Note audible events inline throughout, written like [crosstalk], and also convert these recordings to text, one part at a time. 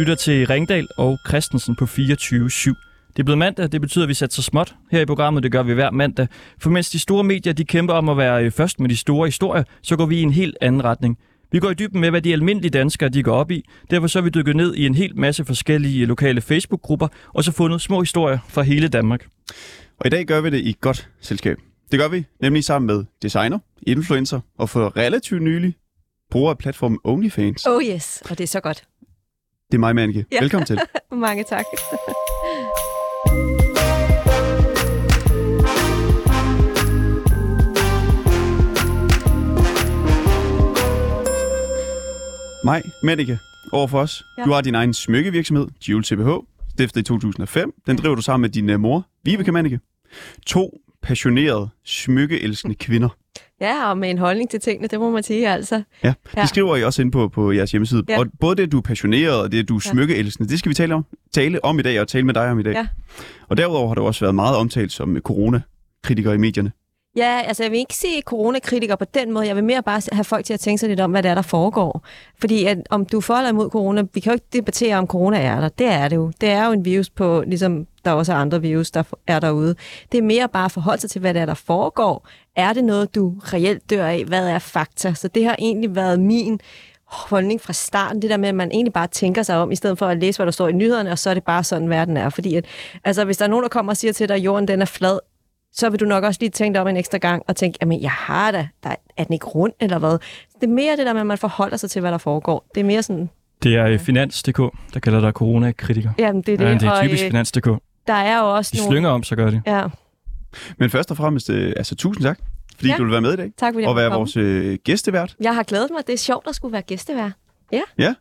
Lytter til Ringdal og Christensen på 24-7. Det er blevet mandag, det betyder, at vi sætter så småt her i programmet. Det gør vi hver mandag. For mens de store medier de kæmper om at være øh, først med de store historier, så går vi i en helt anden retning. Vi går i dybden med, hvad de almindelige danskere de går op i. Derfor så er vi dykket ned i en hel masse forskellige lokale Facebook-grupper, og så fundet små historier fra hele Danmark. Og i dag gør vi det i godt selskab. Det gør vi nemlig sammen med designer, influencer og for relativt nylig bruger af platformen OnlyFans. Oh yes, og det er så godt. Det er mig, Manike. Ja. Velkommen til. [laughs] Mange tak. Mig, Manike, over for os. Ja. Du har din egen smykkevirksomhed, Jewel CBH, stiftet i 2005. Den driver du sammen med din uh, mor, Vibeke Manike. To passionerede, smykkeelskende kvinder. Ja, og med en holdning til tingene, det må man sige altså. Ja, Ja. det skriver I også ind på, på jeres hjemmeside. Ja. Og både det, du er passioneret, og det, du er Ja. smykkeelskende, det skal vi tale om, tale om i dag, og tale med dig om i dag. Ja. Og derudover har du også været meget omtalt som corona-kritiker i medierne. Ja, altså jeg vil ikke sige coronakritiker på den måde. Jeg vil mere bare have folk til at tænke sig lidt om, hvad det er, der foregår. Fordi at, om du er for eller imod corona, vi kan jo ikke debattere, om corona er der. Det er det jo. Det er jo en virus på, ligesom der også er andre virus, der er derude. Det er mere bare at forholde sig til, hvad det er, der foregår. Er det noget, du reelt dør af? Hvad er fakta? Så det har egentlig været min holdning fra starten, det der med, at man egentlig bare tænker sig om, i stedet for at læse, hvad der står i nyhederne, og så er det bare sådan, verden er. Fordi at, altså, hvis der er nogen, der kommer og siger til dig, at jorden den er flad, så vil du nok også lige tænke dig om en ekstra gang og tænke, jamen jeg har da, der er den ikke rund eller hvad? Det er mere det der med, at man forholder sig til, hvad der foregår. Det er mere sådan, Det er Finans.dk, der kalder dig corona-kritiker. jamen det er det. Ja, det er og, typisk øh, Finans.dk. der er jo også De nogle... slynger om, så gør de. Ja, Men først og fremmest, øh, altså tusind tak, fordi Ja. du vil være med i dag. tak fordi Og være komme. vores øh, gæstevært. Jeg har glædet mig. Det er sjovt at skulle være gæstevær. Ja. Hvad,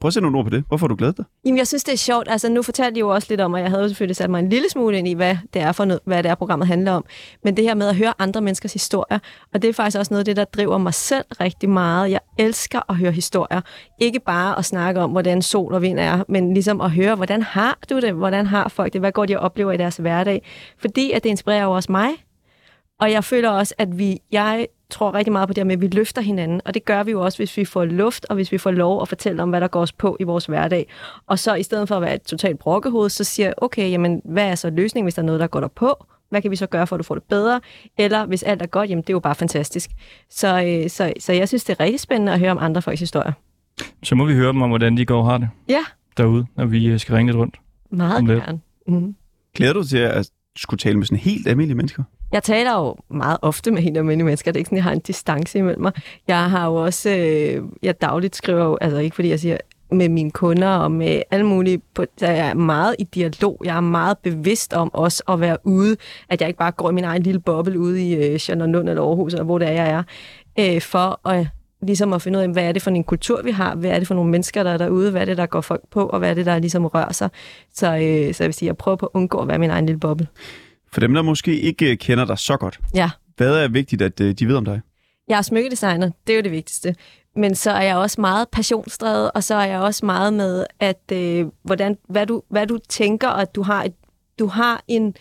prøv at sætte nogle ord på det. Hvorfor har du glædet dig? Jamen, jeg synes, det er sjovt. Altså, nu fortalte jeg jo også lidt om, at jeg havde jo selvfølgelig sat mig en lille smule ind i, hvad det er for noget, hvad det er, programmet handler om. Men det her med at høre andre menneskers historier, og det er faktisk også noget af det, der driver mig selv rigtig meget. Jeg elsker at høre historier. Ikke bare at snakke om, hvordan sol og vind er, men ligesom at høre, hvordan har du det? Hvordan har folk det? Hvad går de og oplever i deres hverdag? Fordi at det inspirerer jo også mig. Og jeg føler også, at vi, jeg tror rigtig meget på det her med, at vi løfter hinanden. Og det gør vi jo også, hvis vi får luft, og hvis vi får lov at fortælle om, hvad der går os på i vores hverdag. Og så i stedet for at være et totalt brokkehoved, så siger jeg, okay, jamen, hvad er så løsningen, hvis der er noget, der går der på? Hvad kan vi så gøre, for at du får det bedre? Eller hvis alt er godt, jamen det er jo bare fantastisk. Så, øh, så, så jeg synes, det er rigtig spændende at høre om andre folks historier. Så må vi høre dem om, hvordan de går og har det Ja, derude, når vi øh, skal ringe lidt rundt. meget gerne. Mm. Glæder du til at skulle tale med sådan helt almindelige mennesker? Jeg taler jo meget ofte med helt almindelige mennesker. Det er ikke sådan, jeg har en distance imellem mig. Jeg har jo også, øh, jeg dagligt skriver jo, altså ikke fordi jeg siger, med mine kunder og med alle mulige, på, jeg er meget i dialog. Jeg er meget bevidst om også at være ude, at jeg ikke bare går i min egen lille boble ude i øh, Charlottenlund eller Aarhus, eller hvor det er, jeg er, øh, for at ligesom at finde ud af, hvad er det for en kultur, vi har, hvad er det for nogle mennesker, der er derude, hvad er det, der går folk på, og hvad er det, der ligesom rører sig. Så, øh, så jeg vil sige, jeg prøver på at undgå at være i min egen lille boble. For dem, der måske ikke øh, kender dig så godt, Ja. hvad er vigtigt, at øh, de ved om dig? Jeg er smykkedesigner, det er jo det vigtigste. Men så er jeg også meget passionsdrevet, og så er jeg også meget med, at øh, hvordan, hvad, du, hvad du tænker, og at du har, et, du har en,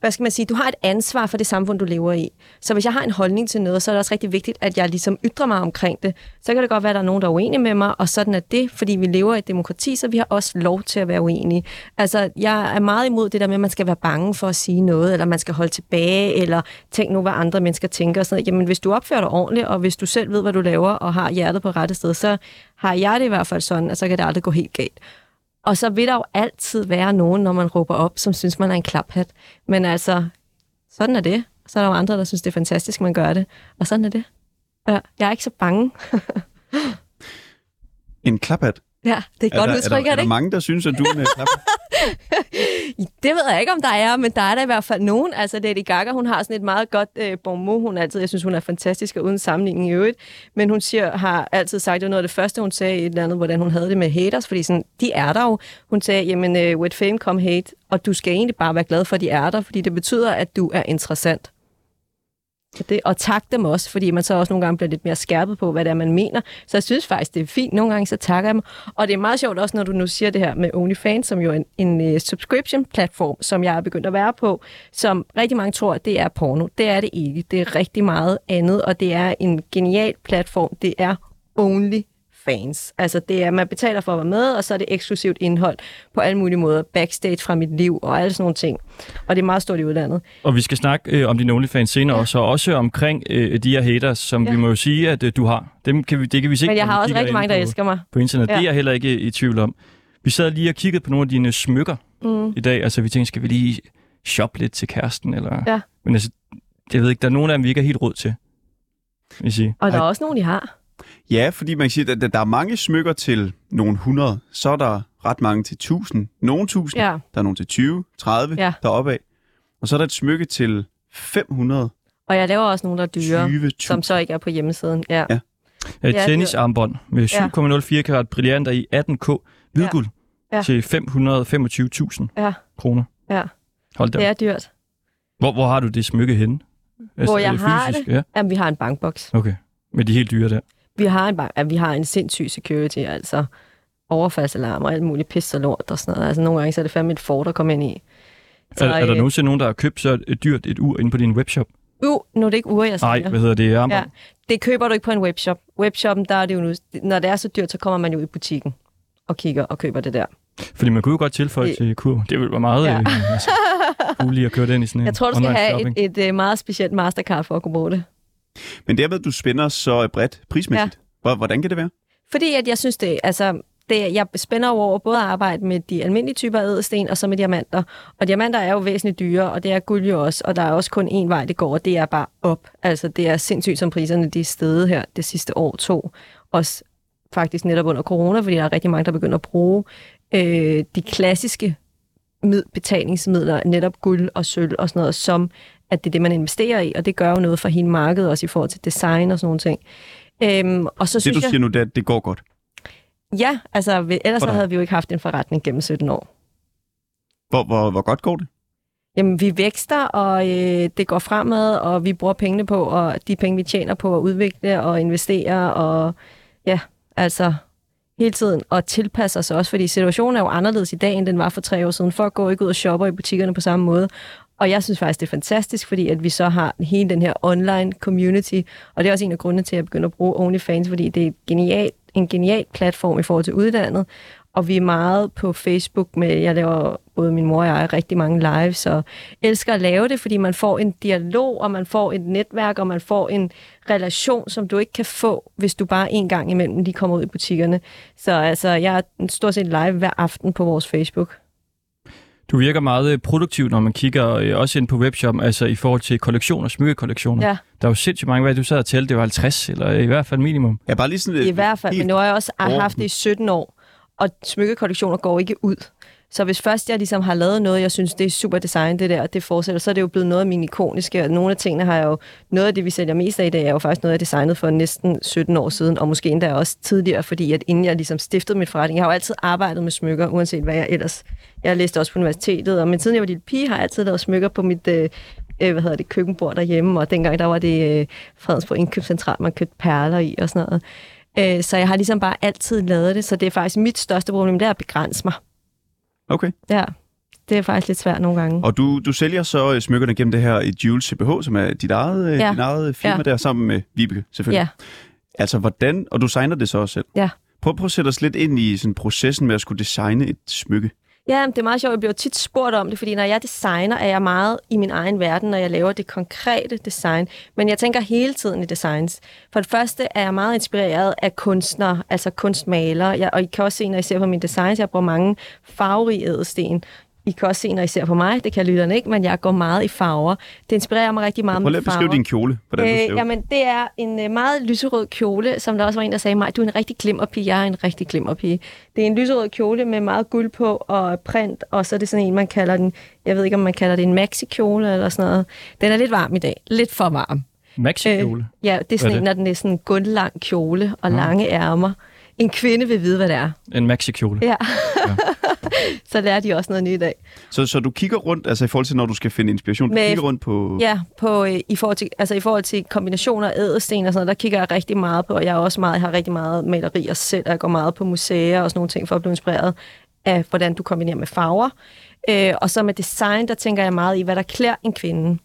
hvad skal man sige, du har et ansvar for det samfund, du lever i. Så hvis jeg har en holdning til noget, så er det også rigtig vigtigt, at jeg ligesom ytrer mig omkring det. Så kan det godt være, at der er nogen, der er uenige med mig, og sådan er det, fordi vi lever i et demokrati, så vi har også lov til at være uenige. Altså, jeg er meget imod det der med, at man skal være bange for at sige noget, eller man skal holde tilbage, eller tænke nu, hvad andre mennesker tænker. Og sådan noget. Jamen, hvis du opfører dig ordentligt, og hvis du selv ved, hvad du laver, og har hjertet på rette sted, så har jeg det i hvert fald sådan, at så kan det aldrig gå helt galt. Og så vil der jo altid være nogen, når man råber op, som synes, man er en klaphat. Men altså, sådan er det. Så er der jo andre, der synes, det er fantastisk, man gør det. Og sådan er det. Jeg er ikke så bange. En klaphat? Ja, det er et Er godt der, udtryk, er, er, der, er det der ikke? mange, der synes, at du er en [laughs] klaphat? Det ved jeg ikke, om der er, men der er der i hvert fald nogen. Altså, Lady Gaga, hun har sådan et meget godt øh, bonmot. Hun altid, jeg synes, hun er fantastisk og uden sammenligning i øvrigt. Men hun siger, har altid sagt, det var noget af det første, hun sagde i et eller andet, hvordan hun havde det med haters, fordi sådan, de er der jo. Hun sagde, jamen, øh, with fame come hate, og du skal egentlig bare være glad for, at de er der, fordi det betyder, at du er interessant. Så det, og tak dem også, fordi man så også nogle gange bliver lidt mere skærpet på, hvad det er, man mener. Så jeg synes faktisk, det er fint. Nogle gange så takker jeg dem. Og det er meget sjovt også, når du nu siger det her med OnlyFans, som jo er en, en uh, subscription-platform, som jeg er begyndt at være på, som rigtig mange tror, det er porno. Det er det ikke. Det er rigtig meget andet, og det er en genial platform. Det er only fans. Altså, det er, man betaler for at være med, og så er det eksklusivt indhold på alle mulige måder. Backstage fra mit liv og alle sådan nogle ting. Og det er meget stort i udlandet. Og vi skal snakke øh, om dine OnlyFans senere, ja. også, og også omkring øh, de her haters, som ja. Vi må jo sige, at øh, du har. Dem kan vi, det kan vi se, Men jeg har også rigtig mange, der på, elsker mig. på internet. Ja. Det er jeg heller ikke i tvivl om. Vi sad lige og kiggede på nogle af dine smykker Mm. i dag. Altså, vi tænkte, skal vi lige shoppe lidt til kæresten? Eller... Ja. Men altså, jeg ved ikke, der er nogen af dem, vi ikke har helt råd til. Vil sige. Og der er også nogen, de har. Ja, fordi man kan sige, at der- der er mange smykker til nogle 100, så er der ret mange til 1000, nogle 1000, Ja. der er nogle til 20, 30, Ja. deroppe af. Og så er der et smykke til 500, Og jeg laver også nogle, der er dyre, 20, som så ikke er på hjemmesiden. Ja. Ja. Ja, et Ja, tennisarmbånd med Ja. 7,04 karat brillanter i 18K hvidguld Ja. Ja. til 525.000 Ja. kroner. Ja. Hold da. Det er dyrt. Hvor, hvor har du det smykke henne? Altså, Hvor jeg er det har fysisk? det? Ja, Jamen, vi har en bankboks. okay. Men de helt dyre der. Vi har en, ja, vi har en sindssyg security, altså overfaldsalarm og alt muligt pis og lort og sådan noget. Altså nogle gange så er det fandme et fort at komme ind i. Er, er der øh, nogensinde nogen, der har købt så et dyrt et ur inde på din webshop? Uh, nu er det ikke uger, jeg Nej, sælger. hvad hedder det? Armbånd? Ja. Det køber du ikke på en webshop. Webshoppen, der er det jo nu, når det er så dyrt, så kommer man jo i butikken og kigger og køber det der. Fordi man kunne jo godt tilføje Det- til kur. Det ville være meget Ja. øh, altså, at køre den i sådan [laughs] en Jeg tror, du skal have shopping. et, et, et meget specielt Mastercard for at kunne bruge det. Men dermed, at du spænder så bredt prismæssigt. Ja. Hvordan kan det være? Fordi at jeg synes, det, altså, det, jeg spænder over både at arbejde med de almindelige typer af ædelsten, og så med diamanter. Og diamanter er jo væsentligt dyre, og det er guld jo også, og der er også kun én vej, det går, og det er bare op. Altså, det er sindssygt, som priserne de er steget her det sidste år to. Også faktisk netop under corona, fordi der er rigtig mange, der begynder at bruge øh, de klassiske mid- betalingsmidler, netop guld og sølv og sådan noget, som at det er det, man investerer i, og det gør jo noget for hele markedet, også i forhold til design og sådan nogle ting. Øhm, og så Det, synes du jeg, siger nu, det er, at det går godt. Ja, altså ellers så havde vi jo ikke haft en forretning gennem 17 år. Hvor, hvor, hvor godt går det? Jamen, vi vækster, og øh, det går fremad, og vi bruger pengene på, og de penge, vi tjener på at udvikle og investere, og ja, altså hele tiden, og tilpasse os også, fordi situationen er jo anderledes i dag, end den var for tre år siden. Folk går ikke ud og shopper i butikkerne på samme måde, og jeg synes faktisk, det er fantastisk, fordi at vi så har hele den her online community, og det er også en af grundene til, at jeg begynder at bruge OnlyFans, fordi det er et genial, en genial platform i forhold til uddannet, og vi er meget på Facebook med, jeg laver både min mor og jeg rigtig mange lives, og elsker at lave det, fordi man får en dialog, og man får et netværk, og man får en relation, som du ikke kan få, hvis du bare en gang imellem lige kommer ud i butikkerne. Så altså, jeg er stort set live hver aften på vores Facebook. Du virker meget øh, produktiv, når man kigger øh, også ind på webshop, altså i forhold til kollektioner, smykkekollektioner. Ja. Der er jo sindssygt mange, hvad du sad og talte, det var 50, eller i hvert fald minimum. Ja, bare lige sådan, I hvert fald, men nu har jeg også haft det i 17 år, og smykkekollektioner går ikke ud. Så hvis først jeg ligesom har lavet noget, jeg synes, det er super design, det der, og det fortsætter, så er det jo blevet noget af min ikoniske, og nogle af tingene har jeg jo, noget af det, vi sælger mest af i dag, er jo faktisk noget, jeg designet for næsten 17 år siden, og måske endda også tidligere, fordi at inden jeg ligesom stiftede mit forretning, jeg har jo altid arbejdet med smykker, uanset hvad jeg ellers, jeg læste også på universitetet, og men siden jeg var lille pige, har jeg altid lavet smykker på mit, øh, øh, hvad hedder det, køkkenbord derhjemme, og dengang der var det øh, Fredensborg Indkøbscentral, man købte perler i og sådan noget. Øh, så jeg har ligesom bare altid lavet det, så det er faktisk mit største problem, det er at begrænse mig. Okay. Ja, det er faktisk lidt svært nogle gange. Og du, du sælger så øh, smykkerne gennem det her i Jules CPH, som er dit eget, ja. Ja. dit eget firma Ja. der, sammen med Vibeke selvfølgelig. Ja, Altså hvordan, og du signer det så også selv. Ja. Prøv, prøv at sætte os lidt ind i sådan, processen med at skulle designe et smykke. Ja, det er meget sjovt. Jeg bliver tit spurgt om det, fordi når jeg designer, er jeg meget i min egen verden, når jeg laver det konkrete design. Men jeg tænker hele tiden i designs. For det første er jeg meget inspireret af kunstnere, altså kunstmalere. Jeg, og I kan også se, når I ser på mine designs, jeg bruger mange farverige ædelsten. I kan også se, når I ser på mig, det kan lytterne ikke, men jeg går meget i farver. Det inspirerer mig rigtig meget Prøv lige med at beskrive farver. din kjole, hvordan du ser Øh, jamen, det er en øh, meget lyserød kjole, som der også var en, der sagde mig, du er en rigtig glimmerpige. Jeg er en rigtig glimmerpige. Det er en lyserød kjole med meget guld på og print, og så er det sådan en, man kalder den, jeg ved ikke, om man kalder det en maxi-kjole eller sådan noget. Den er lidt varm i dag. Lidt for varm. Maxi-kjole. Ja, det er sådan er en, når den er sådan en gundlang kjole og lange ærmer. En kvinde vil vide, hvad det er. En maxi-kjole. Ja. [laughs] så lærer de også noget nyt i dag. Så, så du kigger rundt, altså i forhold til, når du skal finde inspiration, du Med- kigger rundt på... Ja, på, øh, i, forhold til, altså i forhold til kombinationer af ædelsten og sådan noget, der kigger jeg rigtig meget på, og jeg, er også meget, jeg har rigtig meget malerier selv, og jeg går meget på museer og sådan nogle ting, for at blive inspireret af, hvordan du kombinerer med farver. Øh, og så med design, der tænker jeg meget i, hvad der klæder en kvinde.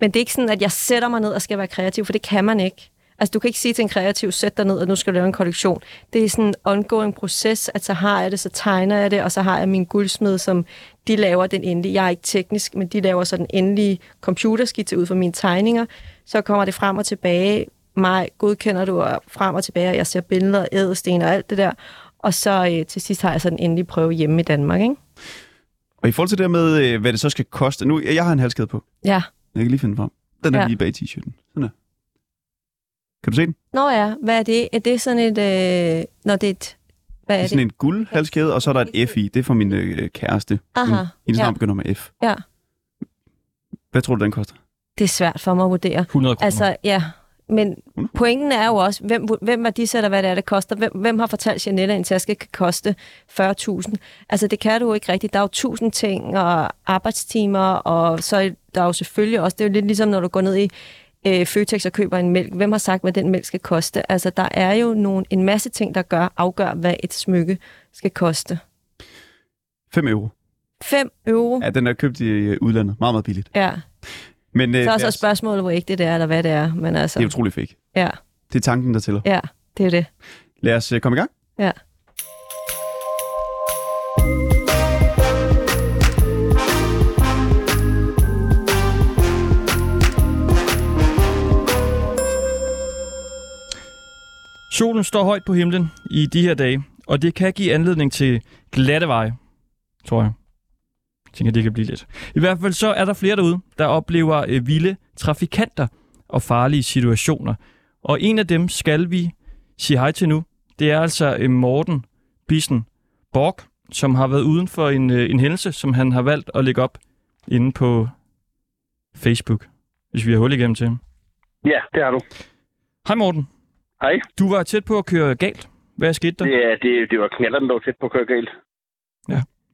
Men det er ikke sådan, at jeg sætter mig ned og skal være kreativ, for det kan man ikke. Altså, du kan ikke sige til en kreativ, sæt dig ned, og nu skal du lave en kollektion. Det er sådan en ongoing proces, at så har jeg det, så tegner jeg det, og så har jeg min guldsmed, som de laver den endelige. Jeg er ikke teknisk, men de laver så den endelige computerskitse ud fra mine tegninger. Så kommer det frem og tilbage. Mig godkender du og frem og tilbage, og jeg ser billeder, ædelsten og alt det der. Og så øh, til sidst har jeg så den endelige prøve hjemme i Danmark, ikke? Og i forhold til det med, øh, hvad det så skal koste. Nu, jeg har en halskæde på. Ja. Jeg kan lige finde frem. Den er Ja. lige bag t-shirten. Sådan der. Kan du se den? Nå ja, hvad er det? Er det sådan et... Øh, når det er et... Hvad Det er er sådan det? en guldhalskæde, og så er der et F i. Det er for min øh, kæreste. Aha, Hendes ja. navn begynder med F. Ja. Hvad tror du, den koster? Det er svært for mig at vurdere. 100 kroner. Altså, ja. Men 100? pointen er jo også, hvem, hvem værdisætter, hvad det er, det koster. Hvem, hvem har fortalt Janette, at en taske kan koste 40.000? Altså, det kan du jo ikke rigtigt. Der er jo tusind ting, og arbejdstimer, og så er der jo selvfølgelig også, det er jo lidt ligesom, når du går ned i øh, Føtex og køber en mælk. Hvem har sagt, hvad den mælk skal koste? Altså, der er jo nogle, en masse ting, der gør, afgør, hvad et smykke skal koste. 5 euro. 5 euro. Ja, den er købt i øh, udlandet. Meget, meget billigt. Ja. Men øh, Så er så os- spørgsmålet, hvor ægte det er, eller hvad det er. Men altså, det er utrolig fake. ja, Det er tanken, der tæller. ja, det er det. Lad os øh, komme i gang. Ja. Solen står højt på himlen i de her dage, og det kan give anledning til glatte veje, tror jeg. Jeg tænker, det kan blive lidt. I hvert fald så er der flere derude, der oplever øh, vilde trafikanter og farlige situationer. Og en af dem skal vi sige hej til nu. Det er altså øh, Morten Bissen Borg, som har været uden for en, øh, en hændelse, som han har valgt at lægge op inde på Facebook, hvis vi har hul igennem til ham. Ja, det har du. Hej Morten. Hej. Du var tæt på at køre galt. Hvad skete der? Det, er- det, det var knalleren, der var tæt på at køre galt.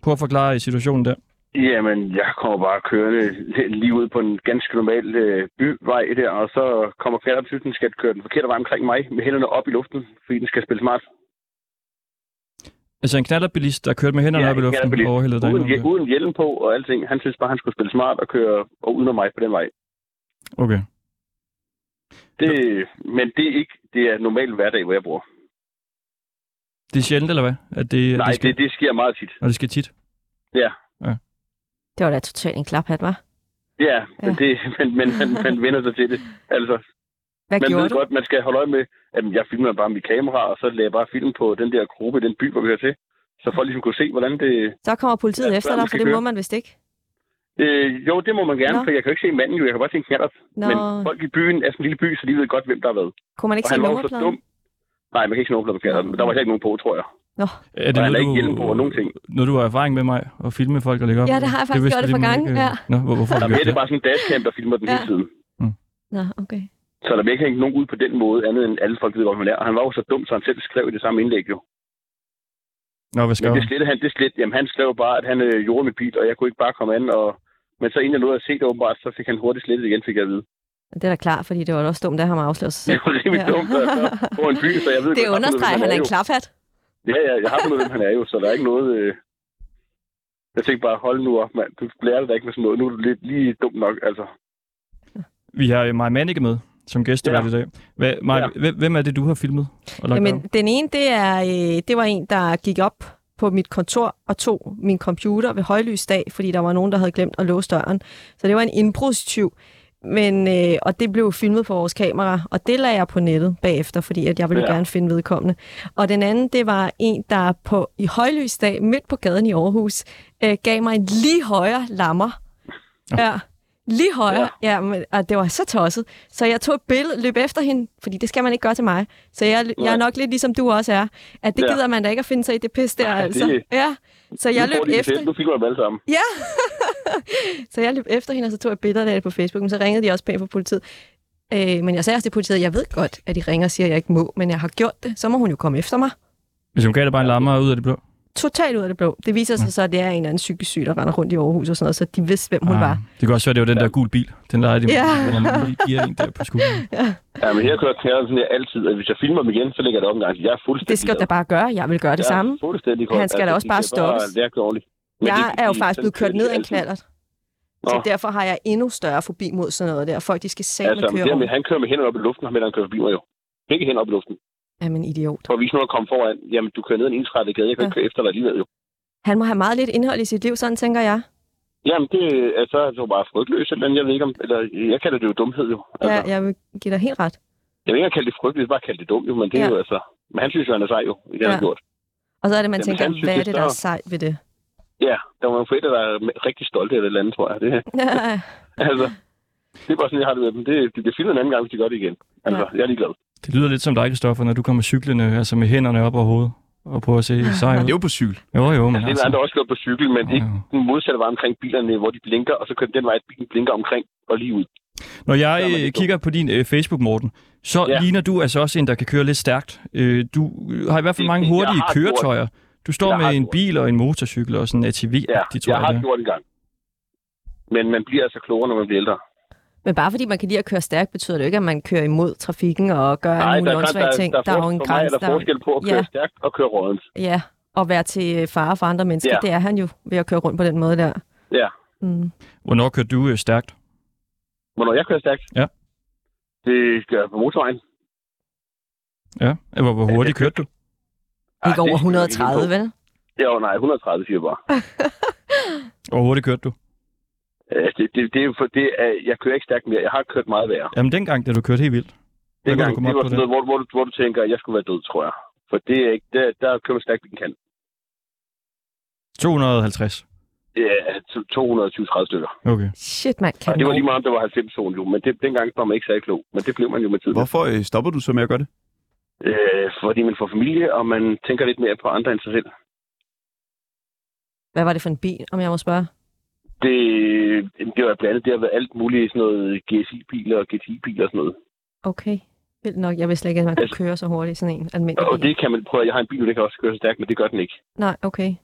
Prøv at forklare situationen der. Jamen, jeg kommer bare kørende lige ud på en ganske normal øh, byvej der, og så kommer knalleren til, den skal køre den forkerte vej omkring mig, med hænderne op i luften, fordi den skal spille smart. Altså en knallerbilist, der kørte med hænderne Ja, op i en luften og overhældede dig. Uden, uden hjelm på og alting. Han synes bare, han skulle spille smart og køre og uden mig på den vej. Okay. Det, men det er ikke det er normal hverdag, hvor jeg bor. Det er sjældent, eller hvad? At det, Nej, det sker, det, det sker meget tit. Og det sker tit. Ja. Det var da totalt en klaphat, var. Ja, men, Ja. det, [laughs] men, men man, man vender sig til det. Altså, Hvad man gjorde ved du? godt, man skal holde øje med, at jeg filmer bare mit kamera, og så lader jeg bare film på den der gruppe, den by, hvor vi hører til. Så folk ligesom kunne se, hvordan det... Så kommer politiet Ja, efter dig, for det må man vist ikke. Øh, jo, det må man gerne, Nå. for jeg kan jo ikke se manden jo. Jeg kan bare se en knallert. Nå, Men folk i byen er sådan en lille by, så de ved godt, hvem der har været. kunne man ikke Og se han var jo så nummerpladen? dum. Nej, man kan ikke se nogen på knallerten, men der var heller ikke nogen på, tror jeg. Nå. Er det Og han noget, er ikke du, på og nogen ting. noget, du har erfaring med mig at filme folk og lægge op? Ja, det har jeg faktisk vidste gjort du et par lige, man gange, ikke- ja. Nå, hvor, hvorfor Der er det det? bare sådan en dashcam, der filmer den Ja. hele tiden. Nå, okay. Så der bliver ikke hængt nogen ud på den måde, andet end alle folk ved, hvor man er. Og han var jo så dum, så han selv skrev i det samme indlæg jo. Nå, hvad skal Men det slettede han, det slet, jamen han skrev bare, at han øh, gjorde mit bil, og jeg kunne ikke bare komme an. Og, men så inden jeg nåede at se det åbenbart, så fik han hurtigt slettet igen, fik jeg at vide. Det er da klart, fordi det var da også dumt, at han afsløret sig Det selv. var rimelig Ja. dumt, at på en by, så jeg ved Det godt, understreger, at han er en jo. klaphat. Ja, ja, jeg har fundet, hvem han er jo, så der er ikke noget... Øh... Jeg tænkte bare, hold nu op, mand. Du lærer dig ikke med sådan noget. Nu er du lidt lige dum nok, altså. Vi har Maja Mannicke med som gæst Ja. i dag. Hvad, Maja, Ja. hvem, hvem er det, du har filmet? Og Jamen, den ene, det, er, øh, det var en, der gik op på mit kontor og tog min computer ved højlysdag, fordi der var nogen, der havde glemt at låse døren. Så det var en indbrudstyv. Men, øh, og det blev filmet på vores kamera, og det lagde jeg på nettet bagefter, fordi at jeg ville ja. Gerne finde vedkommende. Og den anden, det var en, der på i højlysdag midt på gaden i Aarhus øh, gav mig en lige højere lammer. Ja. Lige højere, ja. ja men, og det var så tosset. Så jeg tog et billede, løb efter hende, fordi det skal man ikke gøre til mig. Så jeg, jeg er nok lidt ligesom du også er, at det Ja. gider man da ikke at finde sig i det pis der, Nej, altså. det- Ja, så jeg løb efter. det. Nu filmer jeg dem alle sammen. Ja, [laughs] så jeg løb efter hende, og så tog jeg et billede af det på Facebook, men så ringede de også pænt fra politiet. Øh, men jeg sagde også til politiet, at jeg ved godt, at de ringer og siger, at jeg ikke må, men jeg har gjort det. Så må hun jo komme efter mig. Hvis hun gav dig bare en lammer ud af det blå. Totalt ud af det blå. Det viser sig så, at det er en eller anden psykisk syg, der render rundt i Aarhus og sådan noget, så de vidste, hvem hun Ah, var. Det kan også være, det var den der gul bil. Den leger de Ja. man lige giver en der på skulderen. [laughs] Ja, men her kører knallerten sådan her altid, at hvis jeg filmer dem igen, så lægger jeg det op en gang. Jeg er fuldstændig Det skal du da bare gøre. Jeg vil gøre det jeg samme. Fuldstændig. Han skal da også bare bare stoppes. det ordentligt. Men det Jeg er jo faktisk blevet kørt ned af en knallert. Så Nå. derfor har jeg endnu større fobi mod sådan noget der. Folk, de skal sammen Altså, køre det med, han kører med hænderne op i luften, og med han kører forbi mig jo. Begge hænder op i luften. Jamen, idiot. For at vise noget at komme foran. Jamen, du kører ned en ensrettet gade. Jeg kan Ja. ikke køre efter dig alligevel, jo. Han må have meget lidt indhold i sit liv, sådan tænker jeg. Jamen, det er så er du bare frygtløs, eller andet. jeg ved ikke om... Eller, jeg kalder det jo dumhed, jo. Altså, Ja, jeg vil give dig helt ret. Jeg vil ikke kalde det frygtløs, bare kalde det dumt, jo. Men det er Ja. jo altså... Men han synes jo, han er sej, jo. I det, han Ja. har gjort. Og så er det, man Jamen, tænker, han synes, hvad er det der er sejt ved det? Ja, der var nogle forældre, der er rigtig stolte af det eller andet, tror jeg. Det, Ja, [laughs] altså, det er bare sådan, jeg har det med dem. Det, det bliver filmet en anden gang, hvis de gør det igen. Altså, Ja. jeg er ligeglad. Det lyder lidt som dig, Kristoffer, når du kommer cyklende, altså med hænderne op over hovedet, og prøver at se sej Det er ud. jo på cykel. Jo, jo, men Altså, det er altså... andre også gjort på cykel, men ikke Jo. den modsatte vej omkring bilerne, hvor de blinker, og så kører den vej, at bilen blinker omkring og lige ud. Når jeg øh, kigger på din øh, Facebook, Morten, så Ja. ligner du altså også en, der kan køre lidt stærkt. Øh, du har i hvert fald mange hurtige køretøjer. Du står Jeg med en bil og en motorcykel og sådan en ATV, Ja, de tror jeg har det gjort en gang. Men man bliver altså klogere, når man bliver ældre. Men bare fordi man kan lide at køre stærkt, betyder det jo ikke, at man kører imod trafikken og gør alle mulige der, åndssvage ting. der, Der, er jo en er grænse. der forskel på at køre Ja. stærkt og køre rådent. Ja, og være til øh, fare for andre mennesker, Ja. det er han jo ved at køre rundt på den måde der. Ja. Mm. Hvornår kører du øh, stærkt? Hvornår jeg kører stærkt? Ja. Det gør jeg på motorvejen. Ja. Hvor, hvor hurtigt kørte du? Ah, Ikke over det skal jeg ikke 130, ind på. vel? Jo, nej, 130 siger bare. Hvor hurtigt kørte du? Øh, det, det, det, er jo for det, er, jeg kører ikke stærkt mere. Jeg har kørt meget værre. Jamen dengang, da du kørte helt vildt. Hvad Det, kunne du gang, komme det op var på sådan det? noget, hvor, hvor, du, hvor du tænker, at jeg skulle være død, tror jeg. For det er ikke, der, der kører man stærkt, vi kan. 250. Ja, 220-30 stykker. Okay. Shit, mand. Og Kan det var lige meget, om det var 90 zone jo. Men det, dengang var man ikke særlig klog. Men det blev man jo med tiden. Hvorfor øh, stopper du så med at gøre det? Øh, fordi man får familie, og man tænker lidt mere på andre end sig selv. Hvad var det for en bil, om jeg må spørge? Det, det var blandt andet, det har været alt muligt sådan noget GSI-biler og GTI-biler og sådan noget. Okay. Vildt nok. Jeg vidste slet ikke, at man kunne Altså- køre så hurtigt sådan en almindelig Og bil. det kan man prøve. Jeg har en bil, der kan også køre så stærkt, men det gør den ikke. Nej, okay.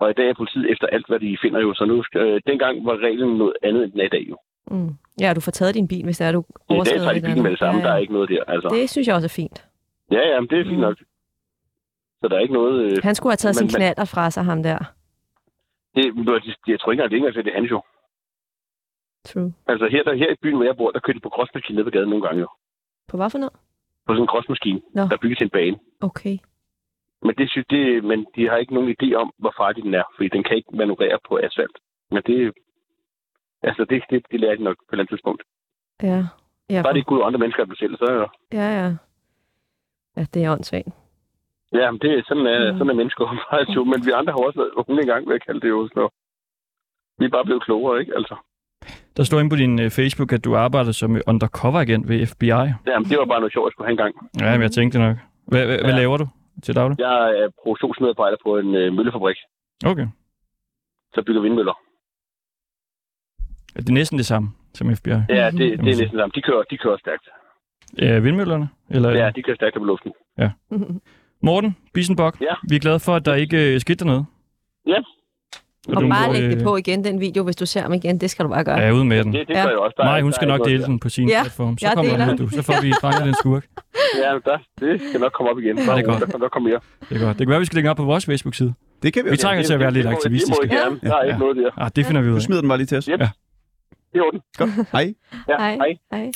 Og i dag er politiet efter alt, hvad de finder jo. Så nu øh, dengang var reglen noget andet, end den er i dag jo. Mm. Ja, du får taget din bil, hvis det er, du I dag overskrider tager de bilen med det samme. Ja, Der er ja. ikke noget der. Altså. Det synes jeg også er fint. Ja, ja, men det er fint Mm. nok. Så der er ikke noget... Øh, Han skulle have taget Men- sin knaller fra sig, ham der. Det, jeg tror ikke engang, det er engang, det hans jo. True. Altså her, der, her i byen, hvor jeg bor, der kører de på crossmaskine ned på gaden nogle gange jo. På hvad for noget? På sådan en crossmaskine, Nå. der er til en bane. Okay. Men, det, synes, det, men de har ikke nogen idé om, hvor farlig den er, fordi den kan ikke manøvrere på asfalt. Men det, altså det, det, det lærer de nok på et eller andet tidspunkt. Ja. Ja, Bare det ikke ud andre mennesker end selv, så ja, ja. Ja, det er åndssvagt. Ja, men det, er- sådan, er, Mm. sådan er mennesker faktisk jo. Men vi andre har også været unge engang, vil jeg kalde det jo. Så vi er bare blevet klogere, ikke? Altså, Der står inde på din øh, Facebook, at du arbejder som undercover-agent ved FBI. ja, men det var bare noget sjovt, jeg skulle have engang. Ja, men jeg tænkte nok. Hvad, hvad, hvad Ja. laver du til daglig? Jeg er produktionsmedarbejder på en øh, møllefabrik, Okay. så bygger vindmøller. Er det næsten det samme som FBI? Ja, det, det er næsten samme. De kører, de kører stærkt. Ja, vindmøllerne? Eller, Ja, de kører stærkt på luften. [laughs] Morten Bissenbok, Ja. vi er glade for, at der ikke øh, skete noget. Ja. Og du, bare øh, læg det på igen, den video, hvis du ser ham igen. Det skal du bare gøre. Ja, ud med den. Det, det Ja. gør jeg også. Der er- Nej, hun der skal nok dele den på sin Ja, platform. Så jeg kommer deler hun du. Så får vi fanget den skurk. der. Ja, der, det skal nok komme op igen. det er godt. Der kan nok komme mere. Det er godt. Det kan være, vi skal lægge op på vores Facebook-side. Det kan vi Vi trænger det- til at være lidt det må- aktivistiske. Det må I gerne. Der er Ja. ikke noget der. Ah, det finder vi ud Du af. smider den bare lige til os. Yep. Ja. Det er orden. Godt. Hej. Ja, Hej. hej.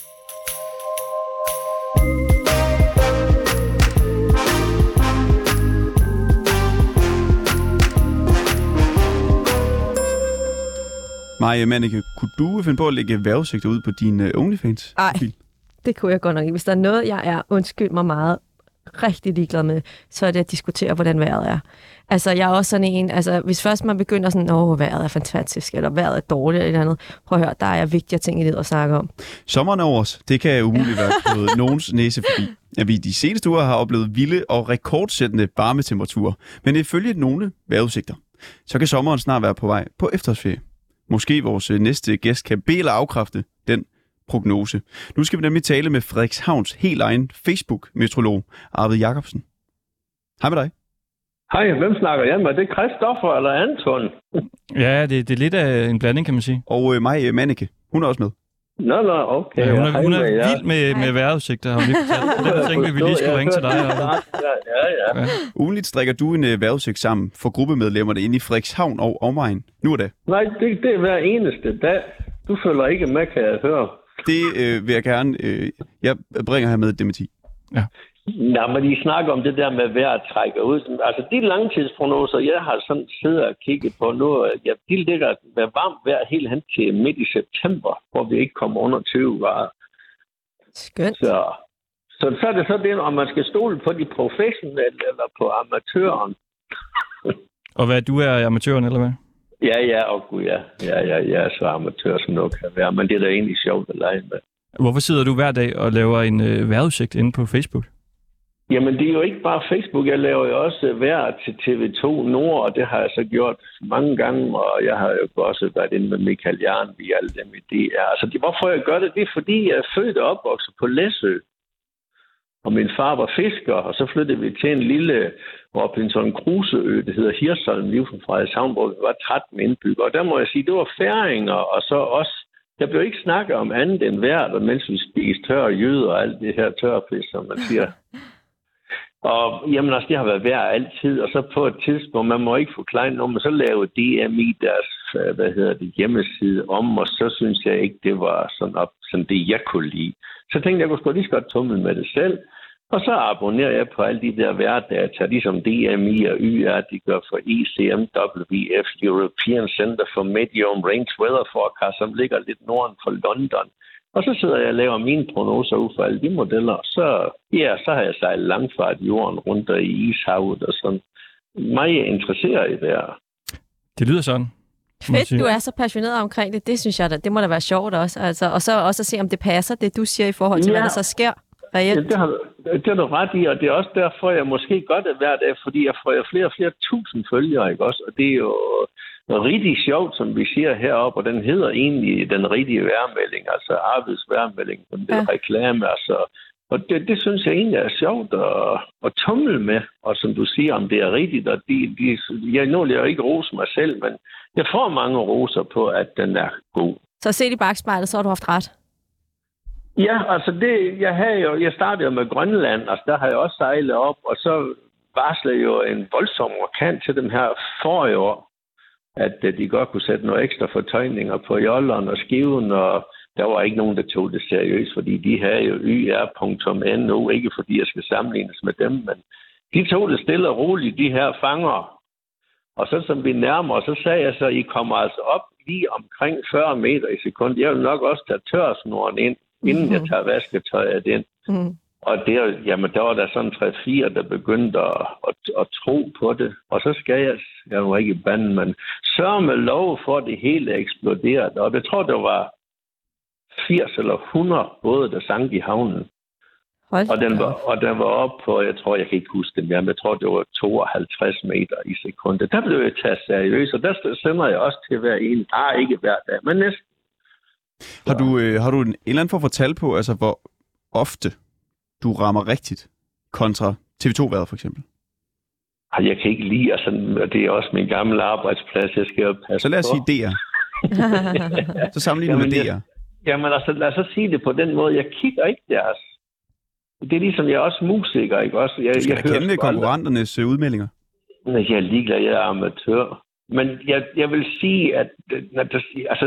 Maja Manneke, kunne du finde på at lægge vejrudsigter ud på din uh, OnlyFans? Ej. Det kunne jeg godt nok ikke. Hvis der er noget, jeg er, undskyld mig meget, rigtig ligeglad med, så er det at diskutere, hvordan vejret er. Altså, jeg er også sådan en, altså, hvis først man begynder sådan, åh, vejret er fantastisk, eller vejret er dårligt, eller et eller andet, prøv at høre, der er vigtigere ting i livet at snakke om. Sommeren er over os. Det kan umuligt være på [laughs] nogens næse forbi. At vi de seneste uger har oplevet vilde og rekordsættende varmetemperaturer. Men ifølge nogle vejrudsigter, så kan sommeren snart være på vej på efterårsferie. Måske vores øh, næste gæst kan bede eller afkræfte den prognose. Nu skal vi nemlig tale med Frederikshavns helt egen Facebook-metrolog, Arvid Jacobsen. Hej med dig. Hej, hvem snakker jeg med? Det er Christoffer eller Anton? Ja, det, det er lidt af en blanding, kan man sige. Og øh, mig, øh, Manneke, hun er også med. Nå, nå, okay. Ja, hun er, hun er med vild med, med vejrudsigter, har vi lige fortalt. Derfor tænkte vi, vi lige skulle ringe til dig. Arvid. Ja, ja, ja. Ugenligt strikker du en øh, vejrudsigt sammen for gruppemedlemmerne inde i Frederikshavn og omegn. Nu er det. Nej, det, det er hver eneste dag. Du følger ikke med, kan jeg høre. Det øh, vil jeg gerne... Øh, jeg bringer her med et dementi. Ja. Nå, men I snakker om det der med vejr trækker ud. Altså, de langtidsprognoser, jeg har sådan siddet og kigget på nu, ja, de ligger med varmt vejr helt hen til midt i september, hvor vi ikke kommer under 20 grader. Skønt. Så, så, så er det så det, om man skal stole på de professionelle eller på amatøren. [laughs] Og hvad, du er amatøren, eller hvad? Ja, ja, og gud, ja. Ja, ja, jeg er så amatør, som noget kan være. Men det er da egentlig sjovt at lege med. Hvorfor sidder du hver dag og laver en øh, vejrudsigt inde på Facebook? Jamen, det er jo ikke bare Facebook. Jeg laver jo også vejr til TV2 Nord, og det har jeg så gjort mange gange, og jeg har jo også været inde med Michael Jern, vi alle dem i DR. Altså, det, hvorfor jeg gør det, det er fordi, jeg er født og opvokset på Læsø. Og min far var fisker, og så flyttede vi til en lille Robinson Crusoe-ø, det hedder Hirsholm, lige fra Frederikshavn, hvor vi var 13 indbyggere. Og der må jeg sige, det var færinger, og så også der blev ikke snakket om andet end vejret, mens vi spiste tør jøder og alt det her tørfisk, som man siger. [laughs] Og jamen, altså, det har været værd altid, og så på et tidspunkt, man må ikke forklare noget, men så lavede DMI deres, øh, hvad hedder det, hjemmeside om, og så synes jeg ikke, det var sådan, op, sådan det, jeg kunne lide. Så tænkte jeg, jeg kunne sgu lige så godt tumle med det selv, og så abonnerer jeg på alle de der værdata, ligesom DMI og YR, de gør for ECMWF, European Center for Medium Range Weather Forecast, som ligger lidt norden for London. Og så sidder jeg og laver mine prognoser ud fra alle de modeller. Så, ja, så har jeg sejlet langfart jorden rundt og i ishavet og sådan. Meget interesseret i det her. Det lyder sådan. Fedt, du er så passioneret omkring det. Det synes jeg da, det må da være sjovt også. Altså, og så også at se, om det passer, det du siger i forhold til, ja. hvad der så sker Ja, reelt. det, har, det har du ret i, og det er også derfor, jeg måske godt er hver dag, fordi jeg får flere og flere tusind følgere, ikke også? Og det er jo rigtig sjovt, som vi siger heroppe, og den hedder egentlig den rigtige værmelding, altså Arvids værmelding, den der Ja. ja. reklame, altså. Og det, det synes jeg egentlig er sjovt at, at tumle med, og som du siger, om det er rigtigt, og de, de, jeg, nu vil jeg ikke rose mig selv, men jeg får mange roser på, at den er god. Så set i bagspejlet, så har du haft ret. Ja, altså det, jeg havde jo, jeg startede jo med Grønland, altså der har jeg også sejlet op, og så varslede jo en voldsom orkan til dem her forrige år, at øh, de godt kunne sætte nogle ekstra fortøjninger på jolleren og skiven, og der var ikke nogen, der tog det seriøst, fordi de havde jo yr.no, ikke fordi jeg skal sammenlignes med dem, men de tog det stille og roligt, de her fanger. Og så som vi nærmer os, så sagde jeg så, I kommer altså op lige omkring 40 meter i sekund. Jeg vil nok også tage tørsnoren ind, inden jeg tager vasketøjet ind. Mm. Og der, jamen, der var der sådan 3-4, der begyndte at, at, at tro på det. Og så skal jeg, jeg var ikke i banden, men sørge med lov for, at det hele eksploderede. Og jeg tror, der var 80 eller 100 både, der sank i havnen. Hold Og den var, og den var op på, jeg tror, jeg kan ikke huske det mere, men jeg tror, det var 52 meter i sekundet. Der blev jeg taget seriøst, og der sender jeg også til hver en. Ah, ikke hver dag, men næsten. Har du, øh, har du en, en eller anden form for tal på, altså hvor ofte du rammer rigtigt kontra TV2-været for eksempel? Jeg kan ikke lide, altså, og det er også min gamle arbejdsplads, jeg skal jo passe Så lad os på. sige DR. [laughs] Så sammenligner med DR. jeg- Jamen altså, lad os så sige det på den måde. Jeg kigger ikke deres. Det er ligesom, jeg er også musiker, ikke også? Jeg, Du skal jeg da kende sgu aldrig- konkurrenternes øh, udmeldinger. Jeg er ligeglad, jeg er amatør. Men jeg, jeg vil sige, at når der, altså,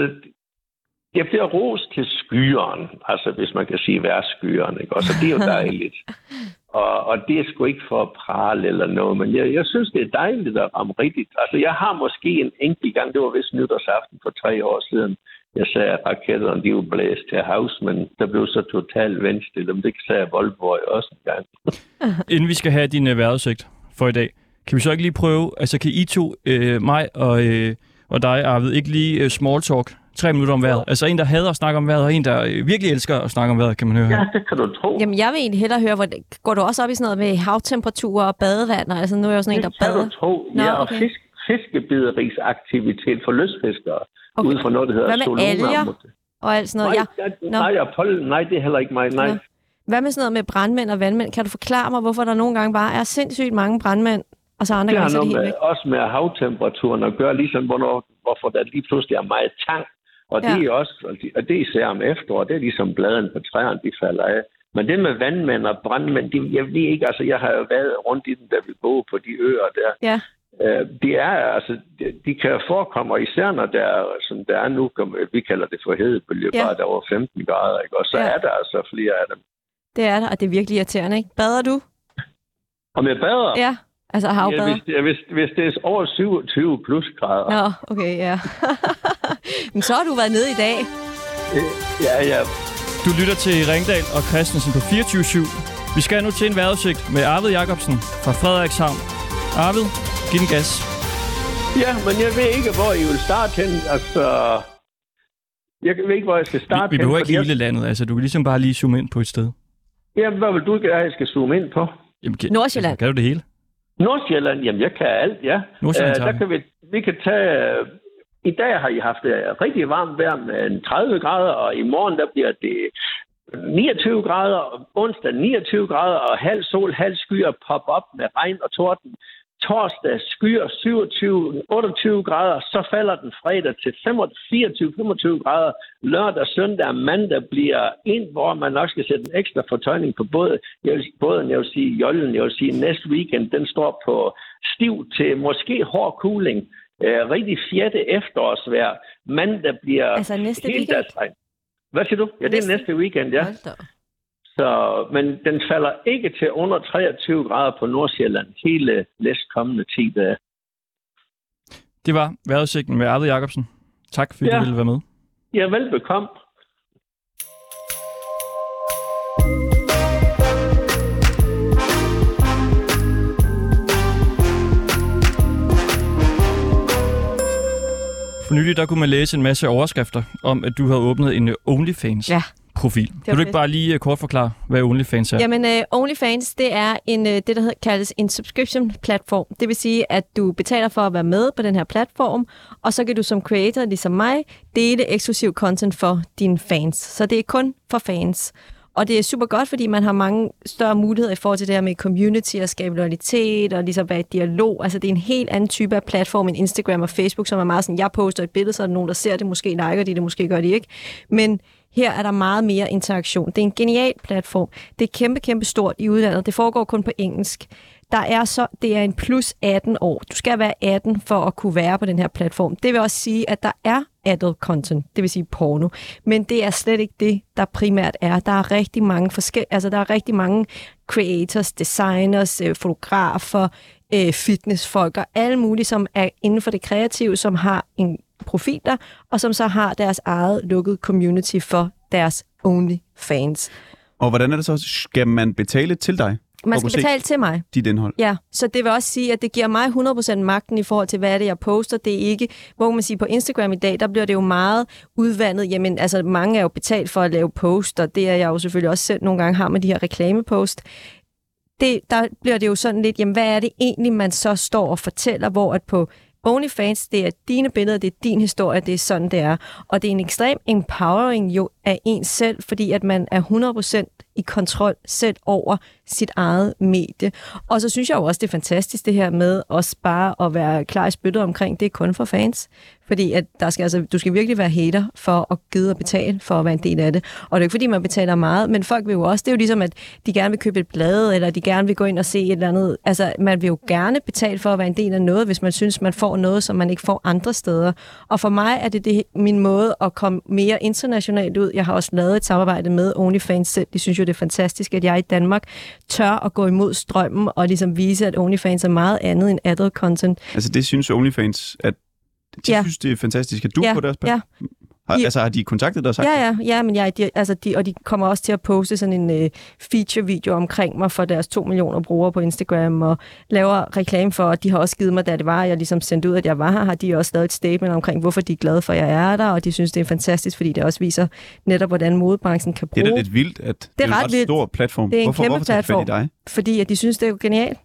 jeg bliver rost til skyeren, altså hvis man kan sige værtsskyeren, ikke? Og så det er jo [laughs] dejligt. og, og det er sgu ikke for at prale eller noget, men jeg, jeg synes, det er dejligt at ramme rigtigt. Altså jeg har måske en enkelt gang, det var vist nytårsaften for tre år siden, jeg sagde, at raketterne de var blæst til havs, men der blev så totalt venstille, men det sagde Voldborg også en gang. [laughs] Inden vi skal have din øh, vejrudsigt for i dag, kan vi så ikke lige prøve, altså kan I to, øh, mig og, øh, og dig, Arvid, ikke lige øh, small talk tre minutter om vejret? Altså en, der hader at snakke om vejret, og en, der øh, virkelig elsker at snakke om vejret, kan man høre her. Ja, det kan du tro. Jamen, jeg vil egentlig hellere høre, hvor, går du også op i sådan noget med havtemperaturer og badevand? og Altså, nu er jeg jo sådan en, der Det kan bader. du tro. Nå, ja, og okay. fisk, fiskebiderigsaktivitet for lystfiskere. Okay. Ud fra noget, der hedder Hvad med alger? Og alt sådan noget. Ja. Nej, ja, nej, og pollen, nej, det er heller ikke mig. Nej. Nå. Hvad med sådan noget med brandmænd og vandmænd? Kan du forklare mig, hvorfor der nogle gange bare er sindssygt mange brandmænd, og så andre Det gange har så er det helt med, væk? også med havtemperaturen at gøre, ligesom hvornår, hvorfor der lige pludselig er meget tang. Og det Ja. er også, og det er især om efteråret, det er ligesom bladene på træerne, de falder af. Men det med vandmænd og brandmænd, de, jeg ved ikke, altså jeg har jo været rundt i den, da vi boede på de øer der. Ja. Øh, det er altså, de, de kan forekomme, og især når der er, som der er nu, vi kalder det for hedebølge, Ja. bare der er over 15 grader, ikke? og så ja. er der altså flere af dem. Det er der, og det er virkelig irriterende, ikke? Bader du? Om jeg bader? Ja, altså ja, havbader. hvis, ja, hvis, hvis det er over 27 plus grader. Nå, okay, ja. [laughs] Men så har du været nede i dag. Ja, ja. Du lytter til Ringdal og Christensen på 24 Vi skal nu til en vejrudsigt med Arvid Jacobsen fra Frederikshavn. Arvid, giv den gas. Ja, men jeg ved ikke, hvor I vil starte hen. Altså, jeg ved ikke, hvor jeg skal starte Vi, vi behøver hen. ikke hele landet, altså du kan ligesom bare lige zoome ind på et sted. Jeg, ja, hvad vil du have, jeg skal zoome ind på? Jamen, kan, Nordsjælland. Altså, kan du det hele? Nordsjælland, jamen jeg kan alt, ja. Nordsjælland Øh, der kan vi, vi kan tage... øh, I dag har I haft det rigtig varmt vejr med en 30 grader, og i morgen der bliver det 29 grader, og onsdag 29 grader, og halv sol, halv skyer pop op med regn og torden. Torsdag skyer 27, 28 grader, så falder den fredag til 24-25 grader. Lørdag, søndag og mandag bliver en, hvor man nok skal sætte en ekstra fortøjning på både, jeg vil, både jeg vil sige jollen, jeg vil sige næste weekend, den står på stiv til måske hård cooling. Øh, rigtig fjette efterårsvejr. Mandag bliver Altså næste helt weekend? Hvad siger du? Ja, det er Næste- næste weekend, ja. Hold da op. Så, men den falder ikke til under 23 grader på Nordsjælland hele næstkommende 10 dage. Det var vejrudsigten med Arvid Jacobsen. Tak, fordi Ja. du ville være med. Ja, velbekomme. For nylig der kunne man læse en masse overskrifter om, at du har åbnet en øh, OnlyFans-profil. Ja. Kan du ikke bare lige øh, kort forklare, hvad OnlyFans er? Jamen, uh, OnlyFans, det er en, uh, det, der hedder, kaldes en subscription-platform. Det vil sige, at du betaler for at være med på den her platform, og så kan du som creator, ligesom mig, dele eksklusiv content for dine fans. Så det er kun for fans. Og det er super godt, fordi man har mange større muligheder i forhold til det her med community og skabe loyalitet og ligesom være i dialog. Altså det er en helt anden type af platform end Instagram og Facebook, som er meget sådan, jeg poster et billede, så er der nogen, der ser det, måske liker de det, måske gør de ikke. Men her er der meget mere interaktion. Det er en genial platform. Det er kæmpe, kæmpe stort i udlandet. Det foregår kun på engelsk. Der er så, det er en plus 18 år. Du skal være 18 for at kunne være på den her platform. Det vil også sige, at der er adult content, det vil sige porno. Men det er slet ikke det, der primært er. Der er rigtig mange forskellige, altså der er rigtig mange creators, designers, øh, fotografer, øh, fitnessfolk og alle mulige, som er inden for det kreative, som har en profil der, og som så har deres eget lukket community for deres only fans. Og hvordan er det så? Skal man betale til dig Man skal betale til mig. dit indhold? Ja, så det vil også sige, at det giver mig 100% magten i forhold til, hvad er det, jeg poster. Det er ikke, hvor man siger, på Instagram i dag, der bliver det jo meget udvandet. Jamen, altså, mange er jo betalt for at lave post, og det er jeg jo selvfølgelig også selv nogle gange har med de her reklamepost. Det, der bliver det jo sådan lidt, jamen, hvad er det egentlig, man så står og fortæller, hvor at på OnlyFans, det er dine billeder, det er din historie, det er sådan, det er. Og det er en ekstrem empowering jo af en selv, fordi at man er 100% i kontrol selv over sit eget medie. Og så synes jeg jo også, det er fantastisk det her med også bare at være klar i spyttet omkring, det er kun for fans. Fordi at der skal, altså, du skal virkelig være hater for at gide at betale for at være en del af det. Og det er ikke fordi, man betaler meget, men folk vil jo også, det er jo ligesom, at de gerne vil købe et blad, eller de gerne vil gå ind og se et eller andet. Altså, man vil jo gerne betale for at være en del af noget, hvis man synes, man får noget, som man ikke får andre steder. Og for mig er det, det min måde at komme mere internationalt ud. Jeg har også lavet et samarbejde med OnlyFans selv. De synes jo, det er fantastisk, at jeg i Danmark tør at gå imod strømmen og ligesom vise, at OnlyFans er meget andet end adult content. Altså det synes OnlyFans, at de Ja. synes, det er fantastisk, at du Ja, på deres ja. Har, Ja. altså har de kontaktet dig og sagt Ja, ja, ja, men jeg, de, altså de, og de kommer også til at poste sådan en øh, feature-video omkring mig for deres to millioner brugere på Instagram, og laver reklame for, og de har også givet mig, da det var, jeg ligesom sendte ud, at jeg var her, har de også lavet et statement omkring, hvorfor de er glade for, at jeg er der, og de synes, det er fantastisk, fordi det også viser netop, hvordan modebranchen kan Det er bruge, da lidt vildt, at det, er er en ret vildt. stor platform. Det er en hvorfor, kæmpe hvorfor i platform. dig? fordi at de synes, det er jo genialt,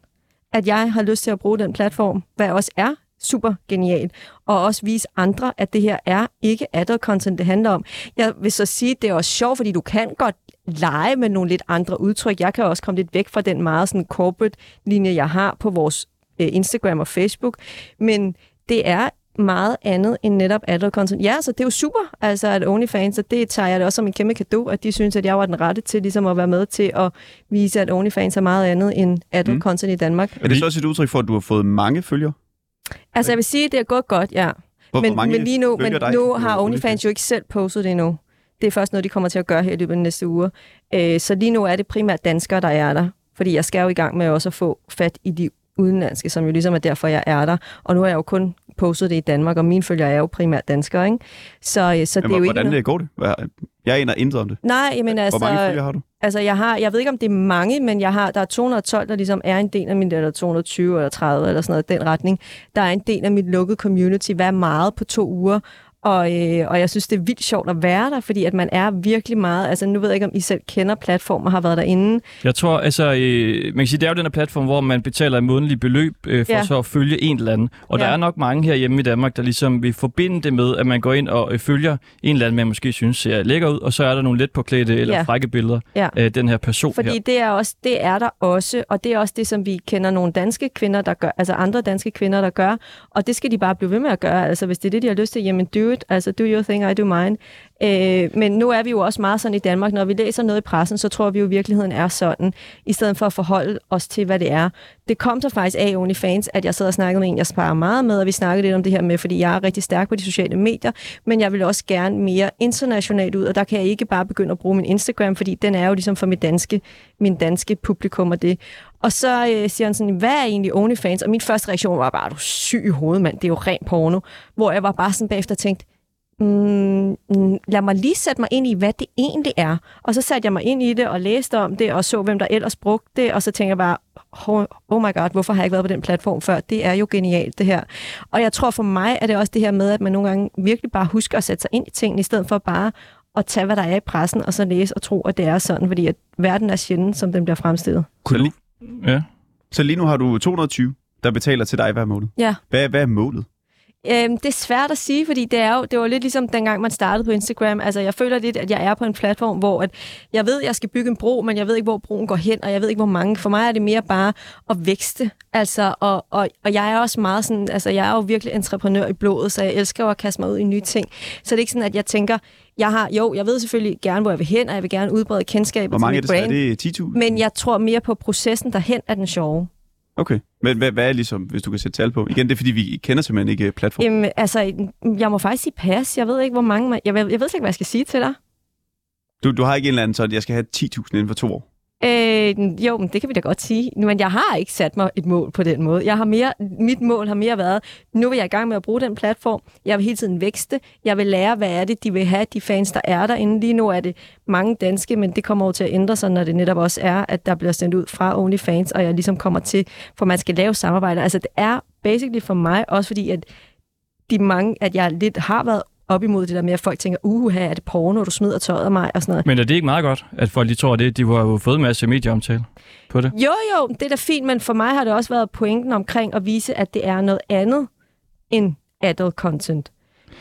at jeg har lyst til at bruge den platform, hvad også er super genialt, og også vise andre, at det her er ikke adult content, det handler om. Jeg vil så sige, at det er også sjovt, fordi du kan godt lege med nogle lidt andre udtryk. Jeg kan også komme lidt væk fra den meget sådan corporate linje, jeg har på vores øh, Instagram og Facebook, men det er meget andet end netop adult content. Ja, så det er jo super, altså at OnlyFans, og det tager jeg det også som en kæmpe gave, at de synes, at jeg var den rette til ligesom at være med til at vise, at OnlyFans er meget andet end adult Mm. content i Danmark. Er det så også et udtryk for, at du har fået mange følgere? Altså jeg vil sige, at det er gået godt, ja. Hvor, Men, hvor men lige nu, men nu har OnlyFans? Jo ikke selv postet det endnu. Det er først noget, de kommer til at gøre her i løbet af de næste uger. Øh, så lige nu er det primært danskere, der er der. Fordi jeg skal jo i gang med også at få fat i de udenlandske, som jo ligesom er derfor, jeg er der. Og nu har jeg jo kun postet det i Danmark, og mine følgere er jo primært danskere, ikke? Så, øh, så det er jo hvordan ikke det går det? Jeg aner intet om det. Nej, jamen altså... Hvor mange følgere har du? Altså, jeg har, jeg ved ikke, om det er mange, men jeg har, der er 212, der ligesom er en del af min, eller 220 eller 30 eller sådan noget, den retning. Der er en del af mit lukkede community, hvad meget på to uger, og, øh, og jeg synes, det er vildt sjovt at være der, fordi at man er virkelig meget, altså nu ved jeg ikke, om I selv kender platformen og har været derinde. Jeg tror, altså, øh, man kan sige, det er jo den her platform, hvor man betaler et månedligt beløb øh, for Ja. så at følge en eller anden. Og ja. der er nok mange herhjemme i Danmark, der ligesom vil forbinde det med, at man går ind og øh, følger en eller anden, man måske synes ser lækker ud, og så er der nogle let påklædte eller Ja. frække billeder Ja. af den her person Fordi her. det er, også, det er der også, og det er også det, som vi kender nogle danske kvinder, der gør, altså andre danske kvinder, der gør, og det skal de bare blive ved med at gøre. Altså hvis det er det, de har lyst til, jamen do it, altså do your thing, I do mine. Øh, men nu er vi jo også meget sådan i Danmark, når vi læser noget i pressen, så tror vi jo, at virkeligheden er sådan, i stedet for at forholde os til, hvad det er. Det kom så faktisk af OnlyFans, at jeg sad og snakkede med en, jeg sparer meget med, og vi snakkede lidt om det her med, fordi jeg er rigtig stærk på de sociale medier, men jeg vil også gerne mere internationalt ud, og der kan jeg ikke bare begynde at bruge min Instagram, fordi den er jo ligesom for mit danske, min danske publikum og det. Og så øh, siger han sådan, hvad er egentlig OnlyFans? Og min første reaktion var bare, du er syg i hovedet, mand, det er jo rent porno. Hvor jeg var bare sådan bagefter tænkt, mm, mm, lad mig lige sætte mig ind i, hvad det egentlig er. Og så satte jeg mig ind i det og læste om det og så, hvem der ellers brugte det. Og så tænker jeg bare, oh, oh my god, hvorfor har jeg ikke været på den platform før? Det er jo genialt, det her. Og jeg tror for mig, er det også det her med, at man nogle gange virkelig bare husker at sætte sig ind i tingene, i stedet for bare at tage, hvad der er i pressen, og så læse og tro, at det er sådan, fordi at verden er sjældent, som den bliver fremstillet. Kunne du, Ja. så lige nu har du 220, der betaler til dig hver måned. Ja. Hvad, hvad er målet? Øhm, det er svært at sige, fordi det, er jo, det var lidt ligesom dengang, man startede på Instagram. Altså, jeg føler lidt, at jeg er på en platform, hvor at jeg ved, at jeg skal bygge en bro, men jeg ved ikke, hvor broen går hen, og jeg ved ikke, hvor mange. For mig er det mere bare at vækste. Altså, og, og, og jeg er også meget sådan, altså, jeg er jo virkelig entreprenør i blodet, så jeg elsker jo at kaste mig ud i nye ting. Så det er ikke sådan, at jeg tænker, jeg har, jo, jeg ved selvfølgelig gerne, hvor jeg vil hen, og jeg vil gerne udbrede kendskabet Hvor til mange er mit det? så? Er brand. det 10.000? Men jeg tror mere på processen derhen er den sjove. Okay. Men hvad, hvad er ligesom, hvis du kan sætte tal på? Igen, det er fordi, vi kender simpelthen ikke platformen. Jamen, altså, jeg må faktisk sige pas. Jeg ved ikke, hvor mange... Man... Jeg, ved, jeg ved slet ikke, hvad jeg skal sige til dig. Du, du har ikke en eller anden sådan, jeg skal have 10.000 inden for to år. Øh, jo, men det kan vi da godt sige. Men jeg har ikke sat mig et mål på den måde. Jeg har mere, mit mål har mere været, nu vil jeg i gang med at bruge den platform. Jeg vil hele tiden vækste. Jeg vil lære, hvad er det, de vil have, de fans, der er derinde. Lige nu er det mange danske, men det kommer over til at ændre sig, når det netop også er, at der bliver sendt ud fra OnlyFans, og jeg ligesom kommer til, for man skal lave samarbejder. Altså, det er basically for mig, også fordi, at de mange, at jeg lidt har været op imod det der med, at folk tænker, uh, her er det porno, du smider tøjet af mig, og sådan noget. Men er det ikke meget godt, at folk de tror det? De har jo fået en masse medieomtale på det. Jo, jo, det er da fint, men for mig har det også været pointen omkring at vise, at det er noget andet end adult content.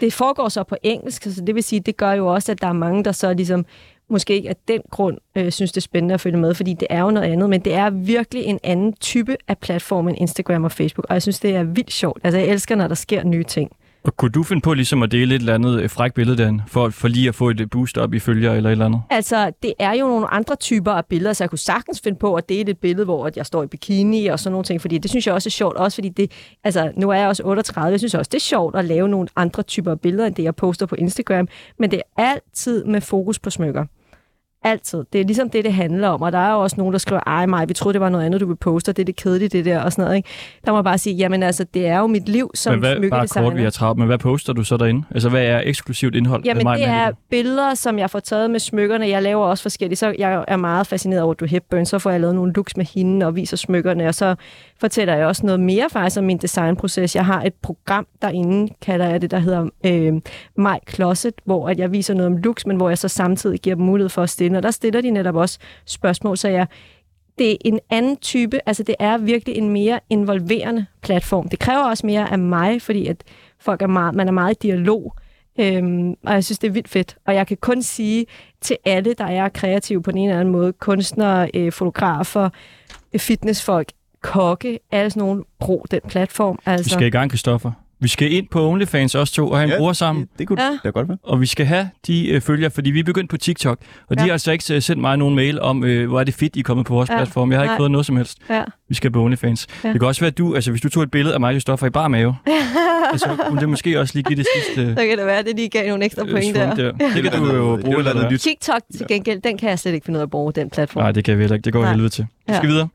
Det foregår så på engelsk, så det vil sige, det gør jo også, at der er mange, der så ligesom måske ikke af den grund øh, synes, det er spændende at følge med, fordi det er jo noget andet, men det er virkelig en anden type af platform end Instagram og Facebook, og jeg synes, det er vildt sjovt. Altså, jeg elsker, når der sker nye ting. Og kunne du finde på ligesom at dele et eller andet øh, fræk billede derinde, for, for lige at få et øh, boost op i følger eller et eller andet? Altså, det er jo nogle andre typer af billeder, så jeg kunne sagtens finde på at dele et billede, hvor at jeg står i bikini og sådan nogle ting, fordi det synes jeg også er sjovt, også fordi det, altså, nu er jeg også 38, jeg synes også, det er sjovt at lave nogle andre typer af billeder, end det, jeg poster på Instagram, men det er altid med fokus på smykker. Altid. Det er ligesom det, det handler om. Og der er jo også nogen, der skriver, ej mig, vi troede, det var noget andet, du ville poste, og det er det kedelige, det der, og sådan noget. Ikke? Der må jeg bare sige, jamen altså, det er jo mit liv som men hvad, bare smykkedesigner. kort, vi har travlt, men hvad poster du så derinde? Altså, hvad er eksklusivt indhold? Jamen, Mig det er billeder, som jeg får taget med smykkerne. Jeg laver også forskellige. Så jeg er meget fascineret over, at du Hepburn. Så får jeg lavet nogle looks med hende og viser smykkerne. Og så fortæller jeg også noget mere faktisk om min designproces. Jeg har et program derinde, kalder jeg det, der hedder øh, My Closet, hvor at jeg viser noget om looks, men hvor jeg så samtidig giver dem mulighed for at stille. Og der stiller de netop også spørgsmål, så jeg det er en anden type, altså det er virkelig en mere involverende platform. Det kræver også mere af mig, fordi at folk er meget, man er meget i dialog, øhm, og jeg synes, det er vildt fedt. Og jeg kan kun sige til alle, der er kreative på en eller anden måde, kunstnere, øh, fotografer, fitnessfolk, kokke, alle sådan nogle, brug den platform. Vi Altså. skal i gang, Kristoffer. Vi skal ind på OnlyFans også to og have en Ja, bror sammen. Det, det kunne Ja. da godt være. Og vi skal have de øh, følger, fordi vi er begyndt på TikTok. Og de Ja. har altså ikke øh, sendt mig nogen mail om, øh, hvor er det fedt, I er kommet på vores Ja. platform. Jeg har ikke Nej. fået noget som helst. Ja. Vi skal på OnlyFans. Ja. Det kan også være, at du, altså hvis du tog et billede af mig, Christoffer, i bar mave, [laughs] altså, kunne det måske også lige give det sidste Så kan det være, at det lige gav nogle ekstra øh, point der. der. Det kan du jo Det bruge. jo eller noget hvad? nyt. TikTok til gengæld, den kan jeg slet ikke finde ud af at bruge, den platform. Nej, det kan vi heller ikke. Det går Nej. helvede til. Vi skal videre.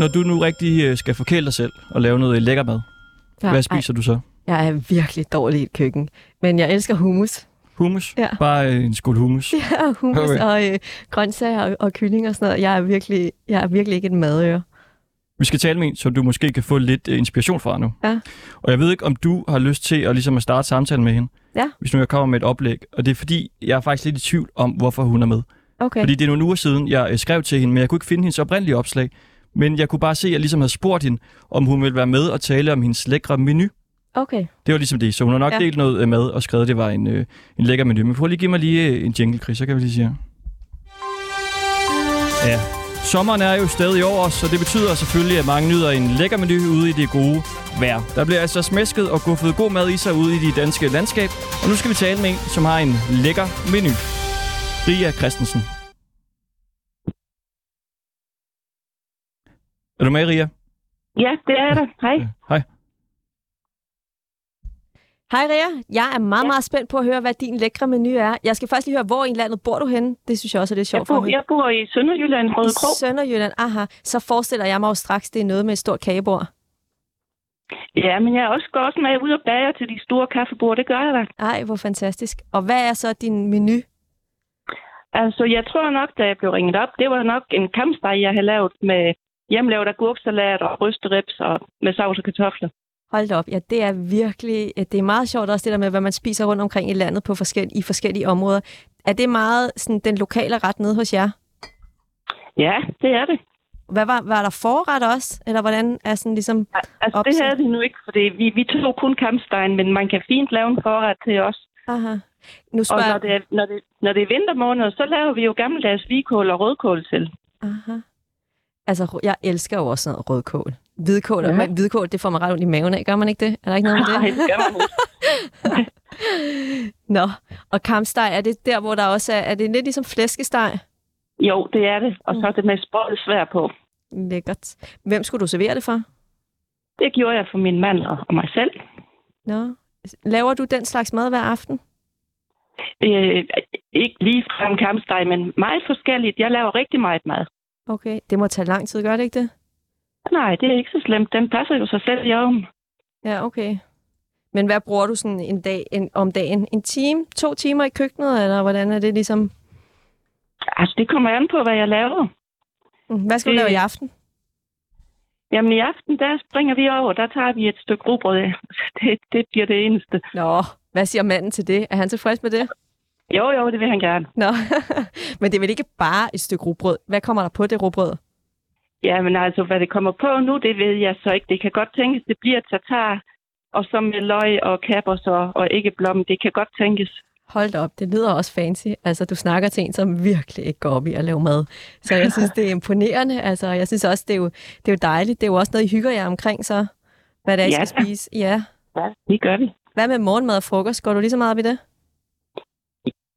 Når du nu rigtig øh, skal forkæle dig selv og lave noget lækker mad, Ja, hvad spiser du så? Ej, jeg er virkelig dårlig i et køkken, men jeg elsker hummus. Hummus? Ja. Bare øh, en skål hummus? [laughs] Ja, hummus Okay. og øh, grøntsager og, og kylling og sådan noget. Jeg er virkelig, jeg er virkelig ikke et madøre. Vi skal tale med en, som du måske kan få lidt øh, inspiration fra nu. Ja. Og jeg ved ikke, om du har lyst til at, ligesom at starte samtalen med hende. Ja. Hvis nu jeg kommer med et oplæg. Og det er fordi, jeg er faktisk lidt i tvivl om, hvorfor hun er med. Okay. Fordi det er nogle uger siden, jeg skrev til hende, men jeg kunne ikke finde hendes oprindelige opslag. Men jeg kunne bare se, at jeg ligesom havde spurgt hende, om hun ville være med og tale om hendes lækre menu. okay. Det var ligesom det. Så hun har nok Ja. delt noget mad og skrevet, at det var en, øh, en lækker menu. Men prøv lige at give mig lige øh, en jingle, Chris, så kan vi lige sige. Ja. Sommeren er jo stadig over os, så det betyder selvfølgelig, at mange nyder en lækker menu ude i det gode vejr. Der bliver altså smæsket og guffet god mad i sig ude i de danske landskab. Og nu skal vi tale med en, som har en lækker menu. Ria Christensen. Er du med, Ria? Ja, det er der. Hej. Ja. Hej. Hej Ria, jeg er meget, Ja. meget spændt på at høre, hvad din lækre menu er. Jeg skal først lige høre, hvor i landet bor du henne? Det synes jeg også er lidt Jeg sjovt for bor, mig. jeg bor i Sønderjylland, I Rødekro. Sønderjylland, aha. Så forestiller jeg mig jo straks, det er noget med et stort kagebord. Ja, men jeg er også går også med ud og bager til de store kaffebord. Det gør jeg da. Ej, hvor fantastisk. Og hvad er så din menu? Altså, jeg tror nok, da jeg blev ringet op, det var nok en kampsteg, jeg havde lavet med hjemmelavet agurksalat og rysterips og med sovs og kartofler. Hold da op, ja, det er virkelig, det er meget sjovt også det der med, hvad man spiser rundt omkring i landet på forskellige, i forskellige områder. Er det meget sådan, den lokale ret nede hos jer? Ja, det er det. Hvad var, var der forret også? Eller hvordan er sådan ligesom... Altså, Opsæt. det havde vi nu ikke, fordi vi, vi tog kun kampstegen, men man kan fint lave en forret til os. Aha. Nu Og spørger når det, er, når, det, når det er vintermåneder, så laver vi jo gammeldags hvidkål og rødkål til. Aha. Altså, jeg elsker jo også sådan noget rødkål. Hvidkål, ja. Men hvidkål, det får man ret ondt i maven af, gør man ikke det? Er der ikke noget med Nej, det? det gør man ikke. [laughs] Nå, og kampsteg, er det der, hvor der også er, er det lidt ligesom flæskesteg? Jo, det er det. Og så er det med sprøjt svær på. Lækkert. Hvem skulle du servere det for? Det gjorde jeg for min mand og og mig selv. Nå. Laver du den slags mad hver aften? Øh, ikke lige frem kampsteg, men meget forskelligt. Jeg laver rigtig meget mad. Okay, det må tage lang tid, gør det ikke det? Nej, det er ikke så slemt. Den passer jo sig selv i ovnen. Ja, okay. Men hvad bruger du sådan en dag en, om dagen? En time? To timer i køkkenet, eller hvordan er det ligesom? Altså, det kommer an på, hvad jeg laver. Mm, Hvad skal du Det- lave i aften? Jamen, i aften, der springer vi over. Der tager vi et stykke rugbrød. [laughs] Det, det bliver det eneste. Nå, hvad siger manden til det? Er han tilfreds med det? Jo, jo, det vil han gerne. Nå, [laughs] men det er vel ikke bare et stykke rugbrød? Hvad kommer der på det rugbrød? Jamen, altså, hvad det kommer på nu, det ved jeg så ikke. Det kan godt tænkes, det bliver tartar. Og så med løg og kapers og, og æggeblom. Det kan godt tænkes. Hold da op, det lyder også fancy. Altså, du snakker til en, som virkelig ikke går op i at lave mad. Så jeg synes, det er imponerende. Altså, jeg synes også, det er, jo, det er jo dejligt. Det er jo også noget, I hygger jer omkring, så hvad det er, I Ja, skal spise. Ja. Ja, det gør vi. Hvad med morgenmad og frokost? Går du lige så meget op i det?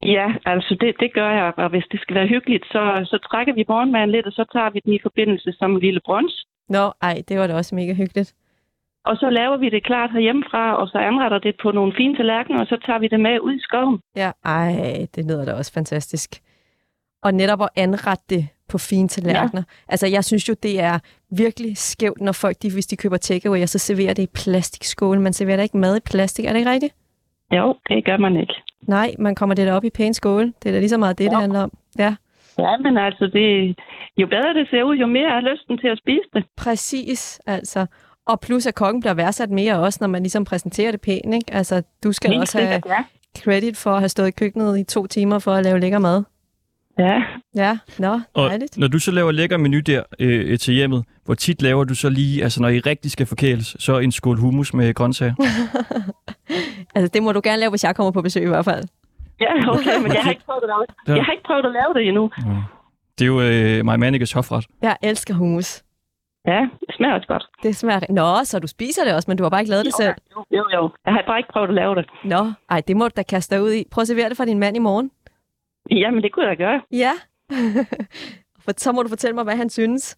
Ja, altså det, det gør jeg, og hvis det skal være hyggeligt, så, så trækker vi morgenmaden lidt, og så tager vi den i forbindelse som en lille brunch. Nå, ej, det var da også mega hyggeligt. Og så laver vi det klart herhjemmefra, og så anretter det på nogle fine tallerkener, og så tager vi det med ud i skoven. Ja, ej, det lyder da også fantastisk. Og netop at anrette det på fine tallerkener. Ja. Altså, jeg synes jo, det er virkelig skævt, når folk, de, hvis de køber takeaway, og så serverer det i plastikskåle. Man serverer da ikke mad i plastik, er det ikke rigtigt? Jo, det gør man ikke. Nej, man kommer det der op i pæne skåle. Det er da lige så meget det, det Ja. handler om. Ja, Ja, men altså, det, jo bedre det ser ud, jo mere er lysten til at spise det. præcis, altså. Og plus, at kokken bliver værdsat mere også, når man ligesom præsenterer det pænt, ikke? Altså, du skal Helt også have sikkert, ja. credit for at have stået i køkkenet i to timer for at lave lækker mad. Ja, Ja, nå, Og dejligt. når du så laver lækker menu der øh, til hjemmet, hvor tit laver du så lige, altså når I rigtig skal forkæles, så en skål hummus med grøntsager? [laughs] Altså, det må du gerne lave, hvis jeg kommer på besøg i hvert fald. Ja, okay, men jeg har ikke prøvet at lave det. Jeg har ikke prøvet at lave det endnu. Det er jo øh, Maja Manniges hofret. Jeg elsker hummus. Ja, det smager også godt. Det smager... Nå, så du spiser det også, men du har bare ikke lavet det selv. Jo, jo, jo. Jeg har bare ikke prøvet at lave det. Nå, ej, det må du da kaste dig ud i. Prøv at servere det for din mand i morgen. Jamen, det kunne jeg da gøre. Ja. [laughs] For så må du fortælle mig, hvad han synes.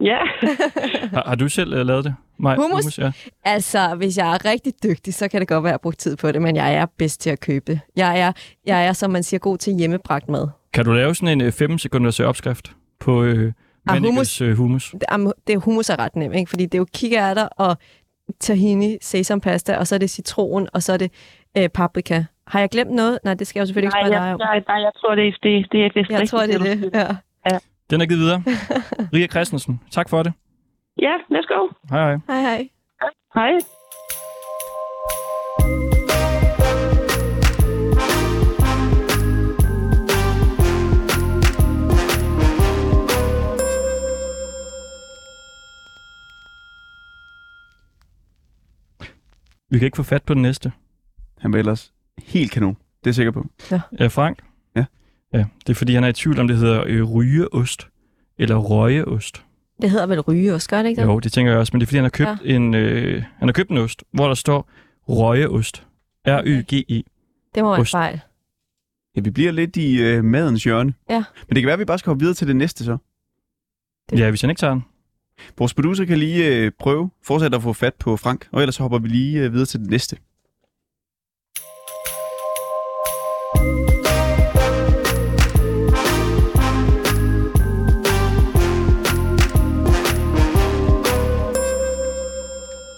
Ja. [laughs] Har, har du selv øh, lavet det? Maja, Hummus? ja. Altså, hvis jeg er rigtig dygtig, så kan det godt være, at jeg har brugt tid på det, men jeg er bedst til at købe det. Jeg er, jeg er som man siger, god til hjemmebragt mad. Kan du lave sådan en 5 sekunders øh, opskrift på øh, Ah, Manniges øh, hummus? Det, am- det er hummus er ret nemt, ikke? fordi det er jo kikærter og tahini, sesampasta, og så er det citron, og så er det øh, paprika. Har jeg glemt noget? Nej, det skal jeg jo selvfølgelig ikke Nej, spørge jeg, dig om. nej, nej, jeg tror, det er, det, det er vist Jeg tror, det er det. du Ja. Den er givet videre. [laughs] Ria Christensen, tak for det. Ja, let's go. Hej hej. Hej, hej. Hej. Vi kan ikke få fat på den næste. Han var ellers helt kanon. Det er jeg sikker på. Ja, Frank? Ja. Ja, det er fordi, han er i tvivl om, det hedder øh, rygeost eller røgeost. Det hedder vel rygeost, gør det ikke det? Jo, det tænker jeg også, men det er fordi, han har købt, ja. en, øh, han har købt en ost, hvor der står røgeost. R-Y-G-E. Det må være en Ost. fejl. Ja, vi bliver lidt i øh, madens hjørne. Ja. Men det kan være, at vi bare skal hoppe videre til det næste så. Det- Ja, hvis han ikke tager den. Vores producer kan lige øh, prøve, fortsætte at få fat på Frank, og ellers så hopper vi lige øh, videre til det næste.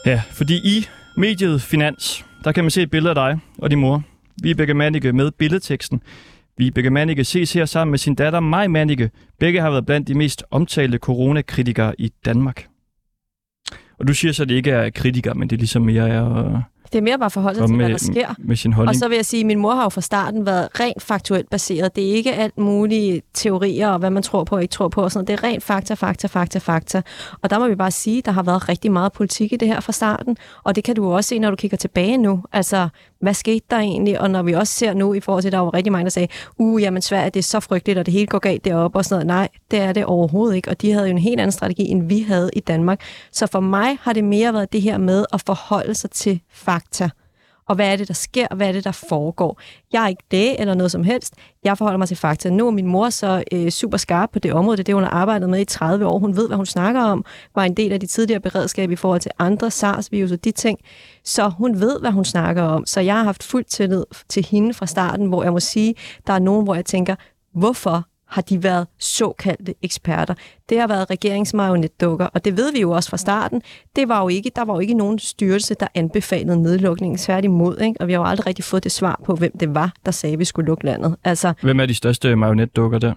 Ja, fordi i mediet Finans, der kan man se et billede af dig og din mor. Vibeke Mannicke med billedteksten. Vibeke Mannicke ses her sammen med sin datter Maj Mannicke. Begge har været blandt de mest omtalte coronakritikere i Danmark. Og du siger så, at det ikke er kritikere, men det er ligesom mere er det er mere bare forhold sig komme til, hvad der sker. med sin holdning. Og så vil jeg sige, at min mor har jo fra starten været rent faktuelt baseret. Det er ikke alt mulige teorier og hvad man tror på og ikke tror på. Og sådan. noget. Det er rent fakta, fakta, fakta, fakta. Og der må vi bare sige, at der har været rigtig meget politik i det her fra starten. Og det kan du også se, når du kigger tilbage nu. Altså, hvad skete der egentlig? Og når vi også ser nu i forhold til, at der var rigtig mange, der sagde, uh, jamen Sverige, det er så frygteligt, og det hele går galt deroppe og sådan noget. Nej, det er det overhovedet ikke. Og de havde jo en helt anden strategi, end vi havde i Danmark. Så for mig har det mere været det her med at forholde sig til fakta og hvad er det, der sker, og hvad er det, der foregår. Jeg er ikke det eller noget som helst. Jeg forholder mig til fakta. Nu er min mor så øh, super skarp på det område. Det er det, hun har arbejdet med i 30 år. Hun ved, hvad hun snakker om. Var en del af de tidligere beredskab i forhold til andre SARS-virus og de ting. Så hun ved, hvad hun snakker om. Så jeg har haft fuld tillid til hende fra starten, hvor jeg må sige, der er nogen, hvor jeg tænker, hvorfor har de været såkaldte eksperter. Det har været regeringsmarionetdukker, og det ved vi jo også fra starten. Det var jo ikke, der var jo ikke nogen styrelse, der anbefalede nedlukningen. Tværtimod, ikke? og vi har jo aldrig rigtig fået det svar på, hvem det var, der sagde, at vi skulle lukke landet. Altså, Hvem er de største marionetdukker der?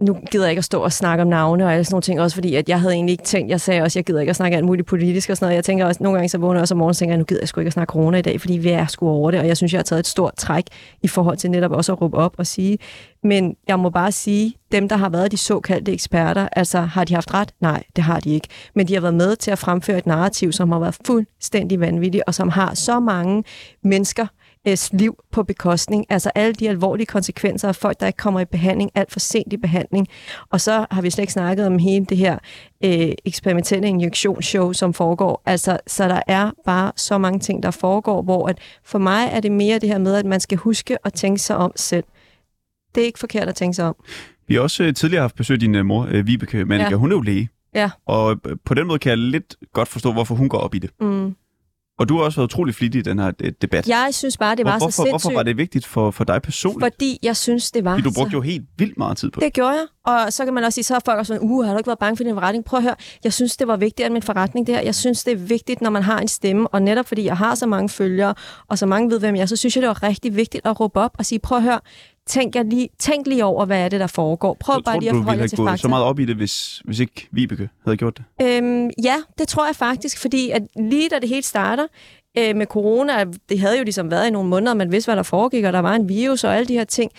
Nu gider jeg ikke at stå og snakke om navne og alle sådan nogle ting, også fordi at jeg havde egentlig ikke tænkt, jeg sagde også, jeg gider ikke at snakke alt muligt politisk og sådan noget. Jeg tænker også, nogle gange så vågner jeg også om morgenen og tænker, jeg, nu gider jeg sgu ikke at snakke corona i dag, fordi vi er sgu over det, og jeg synes, jeg har taget et stort træk i forhold til netop også at råbe op og sige. Men jeg må bare sige, dem, der har været de såkaldte eksperter, altså har de haft ret? Nej, det har de ikke. Men de har været med til at fremføre et narrativ, som har været fuldstændig vanvittigt, og som har så mange mennesker liv på bekostning. Altså alle de alvorlige konsekvenser af folk, der ikke kommer i behandling, alt for sent i behandling. Og så har vi slet ikke snakket om hele det her øh, eksperimentelle injektionsshow, som foregår. Altså, så der er bare så mange ting, der foregår, hvor at for mig er det mere det her med, at man skal huske at tænke sig om selv. Det er ikke forkert at tænke sig om. Vi har også øh, tidligere haft besøg din øh, mor, øh, Vibeke Mannicke. Ja. Hun er jo læge. Ja. Og på den måde kan jeg lidt godt forstå, hvorfor hun går op i det. Mm. Og du har også været utrolig flittig i den her øh, debat. Jeg synes bare, det var Hvor- så hvorfor, sindssygt. hvorfor var det vigtigt for, for dig personligt? Fordi jeg synes, det var Fordi du så brugte jo helt vildt meget tid på det. Det gjorde jeg. Og så kan man også sige, så er folk også sådan, uh, har du ikke været bange for din forretning? Prøv at høre, jeg synes, det var vigtigt at min forretning det her. Jeg synes, det er vigtigt, når man har en stemme. Og netop fordi jeg har så mange følgere, og så mange ved, hvem jeg er, så synes jeg, det var rigtig vigtigt at råbe op og sige, prøv at høre, tænk, jeg lige, tænk lige over, hvad er det, der foregår. Prøv Så bare tror lige at forholde have til gået fakta. så meget op i det, hvis, hvis ikke Vibeke havde gjort det? Øhm, ja, det tror jeg faktisk, fordi at lige da det hele starter øh, med corona, det havde jo ligesom været i nogle måneder, man vidste, hvad der foregik, og der var en virus og alle de her ting.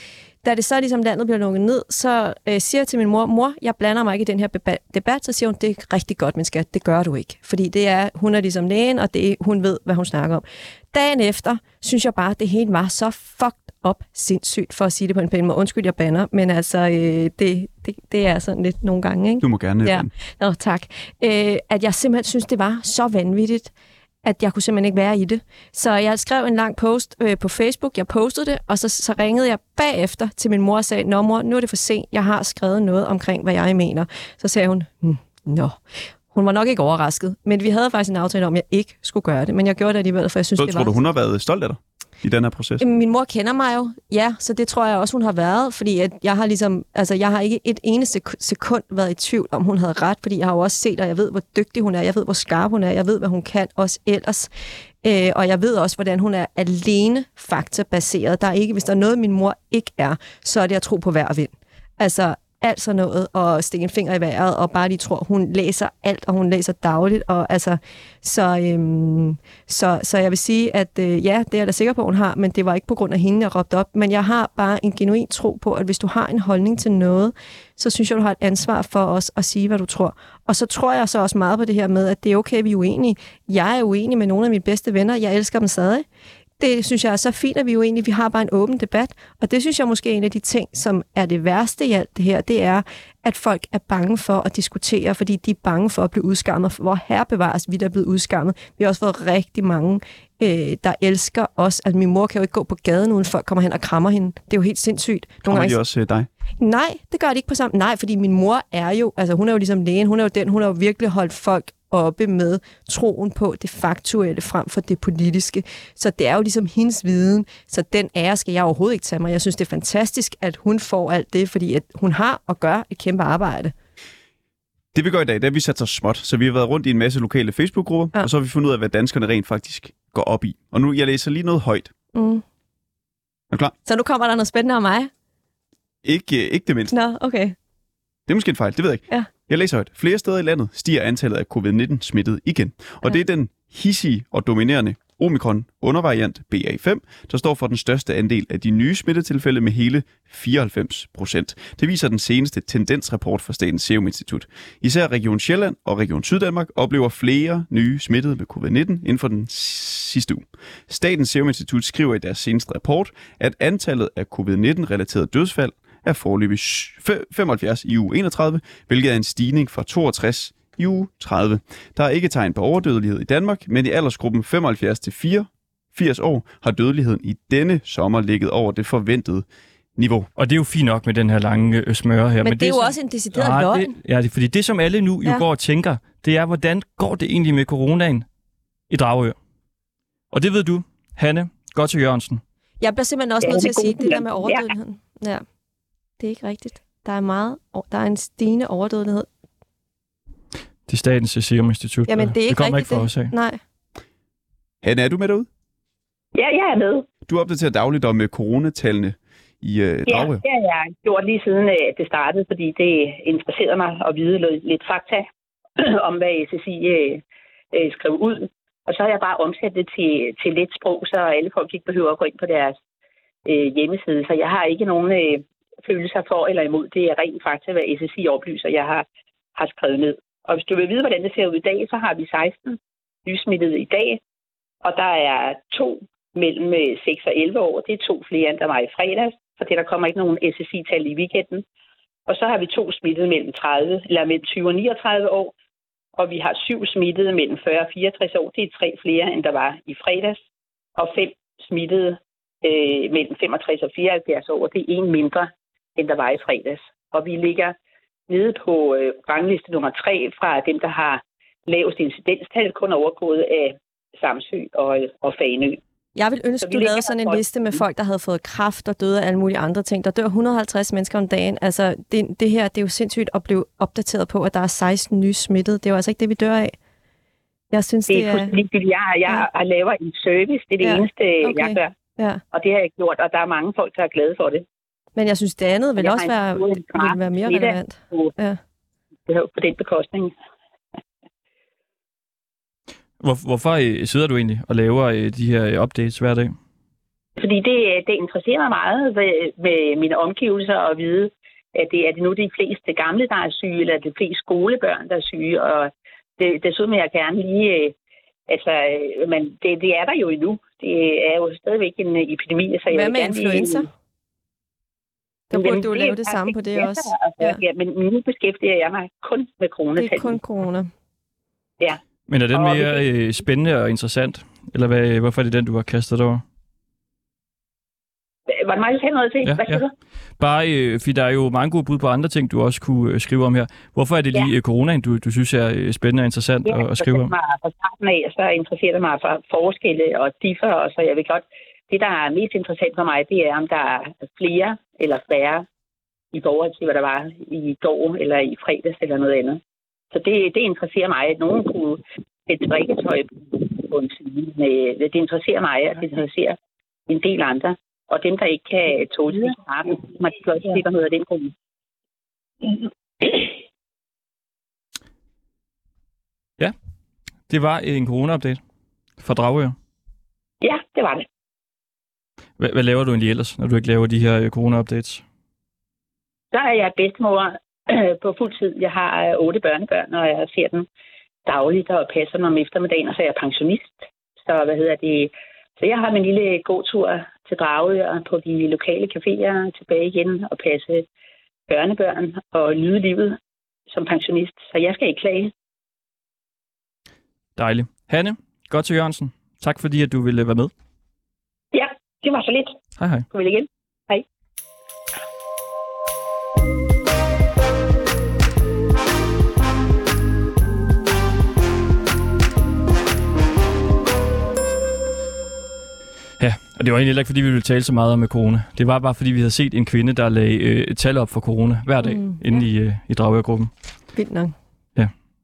Da det så ligesom landet bliver lukket ned, så øh, siger jeg til min mor, mor, jeg blander mig ikke i den her debat. Så siger hun, det er rigtig godt, men skat, det gør du ikke. Fordi det er, hun er ligesom lægen, og det hun ved, hvad hun snakker om. Dagen efter, synes jeg bare, at det hele var så fucked op sindssygt, for at sige det på en pæn måde. Undskyld, jeg banner, men altså, øh, det, det, det er sådan lidt nogle gange, ikke? Du må gerne. Ja. Nå, tak. Øh, at jeg simpelthen synes, det var så vanvittigt, at jeg kunne simpelthen ikke være i det. Så jeg skrev en lang post øh, på Facebook, jeg postede det, og så, så ringede jeg bagefter til min mor og sagde, Nå mor, nu er det for sent, jeg har skrevet noget omkring, hvad jeg mener. Så sagde hun, hm, nå. Hun var nok ikke overrasket, men vi havde faktisk en aftale om, at jeg ikke skulle gøre det, men jeg gjorde det alligevel, for jeg synes, Så det tror var... du, hun har været stolt af dig i den her proces? Min mor kender mig jo, ja, så det tror jeg også, hun har været, fordi at jeg har ligesom, altså jeg har ikke et eneste sekund været i tvivl om, hun havde ret, fordi jeg har jo også set, og jeg ved, hvor dygtig hun er, jeg ved, hvor skarp hun er, jeg ved, hvad hun kan også ellers, øh, og jeg ved også, hvordan hun er alene faktabaseret. Der er ikke, hvis der er noget, min mor ikke er, så er det at tro på hver vind. Altså, alt sådan noget, og stikke en finger i vejret, og bare lige tror, hun læser alt, og hun læser dagligt, og altså, så, øhm, så, så jeg vil sige, at øh, ja, det er jeg da sikker på, hun har, men det var ikke på grund af hende, jeg råbte op, men jeg har bare en genuin tro på, at hvis du har en holdning til noget, så synes jeg, du har et ansvar for os at sige, hvad du tror. Og så tror jeg så også meget på det her med, at det er okay, at vi er uenige. Jeg er uenig med nogle af mine bedste venner, jeg elsker dem stadig det synes jeg er så fint, at vi jo egentlig vi har bare en åben debat. Og det synes jeg måske er en af de ting, som er det værste i alt det her, det er, at folk er bange for at diskutere, fordi de er bange for at blive udskammet. Hvor herre bevares, vi der er blevet udskammet. Vi har også fået rigtig mange, øh, der elsker os. At min mor kan jo ikke gå på gaden, uden folk kommer hen og krammer hende. Det er jo helt sindssygt. Kommer de også øh, dig? Nej, det gør de ikke på samme. Nej, fordi min mor er jo, altså hun er jo ligesom lægen, hun er jo den, hun har jo virkelig holdt folk oppe med troen på det faktuelle frem for det politiske. Så det er jo ligesom hendes viden, så den ære skal jeg overhovedet ikke tage mig. Jeg synes, det er fantastisk, at hun får alt det, fordi at hun har og gør et kæmpe arbejde. Det vi gør i dag, det er, at vi sætter os småt. Så vi har været rundt i en masse lokale Facebook-grupper, Ja. ja. og så har vi fundet ud af, hvad danskerne rent faktisk går op i. Og nu, jeg læser lige noget højt. Mm. Er du klar? Så nu kommer der noget spændende om mig. Ikke, øh, ikke det mindste. Nå, okay. Det er måske en fejl, det ved jeg ikke. Ja. Jeg læser højt. Flere steder i landet stiger antallet af covid-19 smittet igen. Og det er den hissige og dominerende omikron undervariant BA5, der står for den største andel af de nye smittetilfælde med hele 94 procent. Det viser den seneste tendensrapport fra Statens Serum Institut. Især Region Sjælland og Region Syddanmark oplever flere nye smittede med covid-19 inden for den sidste uge. Statens Serum Institut skriver i deres seneste rapport, at antallet af covid-19-relaterede dødsfald er forløbig 75 i uge 31, hvilket er en stigning fra 62 i uge 30. Der er ikke tegn på overdødelighed i Danmark, men i aldersgruppen 75 til 84 år har dødeligheden i denne sommer ligget over det forventede niveau. Og det er jo fint nok med den her lange øh, smøre her. Men, men det er jo som- også en decideret Nej, løgn. det, ja, det, fordi det, som alle nu jo Ja. går og tænker, det er, hvordan går det egentlig med coronaen i Dragør? Og det ved du, Hanne Godt Jørgensen. Jeg bliver simpelthen også Ja, nødt til det at sige, det der med Ja. overdødeligheden. Ja. Det er ikke rigtigt. Der er meget, der er en stigende overdødelighed. Det er Statens Serum Institut. Jamen, og det er ikke det kommer rigtigt ikke fra os af. Nej. Hanne, er du med derude? Ja, jeg er med. Du opdaterer dagligt om øh, coronatallene i øh, Ja, Dragør. det har jeg gjort lige siden øh, det startede, fordi det interesserede mig at vide lidt, lidt fakta [clears throat] om, hvad SSI øh, øh, skrev ud. Og så har jeg bare omsat det til, til let sprog, så alle folk ikke behøver at gå ind på deres øh, hjemmeside. Så jeg har ikke nogen øh, følelser for eller imod. Det er rent fakta, hvad SSI oplyser, jeg har, har skrevet ned. Og hvis du vil vide, hvordan det ser ud i dag, så har vi 16 nysmittede i dag, og der er to mellem øh, 6 og 11 år. Det er to flere, end der var i fredags, for det der kommer ikke nogen SSI-tal i weekenden. Og så har vi to smittede mellem 30, eller mellem 20 og 39 år, og vi har syv smittede mellem 40 og 64 år. Det er tre flere, end der var i fredags. Og fem smittede øh, mellem 65 og 74 år. Det er en mindre, end der var i fredags. Og vi ligger nede på øh, rangliste nummer tre fra dem, der har lavest incidenstal, kun overgået af Samsø og, og Fanø. Jeg vil ønske, Så vi du lavede sådan en liste med folk, der havde fået kræft og døde af alle mulige andre ting. Der dør 150 mennesker om dagen. Altså, det, det her, det er jo sindssygt at blive opdateret på, at der er 16 nye smittede. Det er jo altså ikke det, vi dør af. Jeg synes, Det det er er... fuldstændig ligegyldigt. Jeg, jeg ja. laver en service. Det er det ja. eneste, okay. jeg gør. Ja. Og det har jeg gjort, og der er mange folk, der er glade for det. Men jeg synes, det andet vil også være, vil være mere relevant. På, Ja. på den bekostning. [laughs] Hvor, hvorfor øh, sidder du egentlig og laver øh, de her øh, updates hver dag? Fordi det, det interesserer mig meget ved, med mine omgivelser at vide, at det er det nu de fleste gamle, der er syge, eller de fleste skolebørn, der er syge. Og det, desuden vil jeg gerne lige... Altså, men det, det er der jo endnu. Det er jo stadigvæk en epidemi. Så jeg Hvad med gerne lige- Der Jamen, burde du det lave det samme på det også. Altså, ja. ja, men nu beskæftiger jeg mig kun med Det coronatallene. er kun corona. Men er den Og mere øh, spændende og interessant? Eller hvad, hvorfor er det den, du har kastet over? Var det mig, der sagde noget til? Ja, Hvad ja. du? Bare, øh, fordi der er jo mange gode bud på andre ting, du også kunne øh, skrive om her. Hvorfor er det lige ja. coronaen, du, du synes er spændende og interessant Ja, at, at skrive om? Mig fra starten af, så interesserer det mig for forskelle og differ, og så jeg vil godt... Det, der er mest interessant for mig, det er, om der er flere eller færre i forhold til, hvad der var i går eller i fredags eller noget andet. Så det, det interesserer mig, at nogen kunne sætte drikketøj på en side. Med, det interesserer mig, og det interesserer en del andre. Og dem, der ikke kan tåle det, man kan godt se, noget af den gruppe. Det var en corona-update fra Dragør. Ja, det var det. Hvad, hvad laver du egentlig ellers, når du ikke laver de her øh, corona-updates? Der er jeg bedstemor øh, på fuld tid. Jeg har øh, otte børnebørn, og jeg ser dem dagligt og passer dem om eftermiddagen, og så er jeg pensionist. Så hvad hedder det? Så jeg har min lille gåtur til Dragør på de lokale caféer tilbage igen og passe børnebørn og nyde livet som pensionist. Så jeg skal ikke klage. Dejligt. Hanne, godt til Jørgensen. Tak fordi, at du ville være med. Ja, det var så lidt. Hej hej. Kom igen. Hej. Ja, og det var egentlig ikke, fordi vi ville tale så meget om corona. Det var bare, fordi vi havde set en kvinde, der lagde øh, tal op for corona hver dag Mm, inde i, øh, i Dragørgruppen. Vildt nok.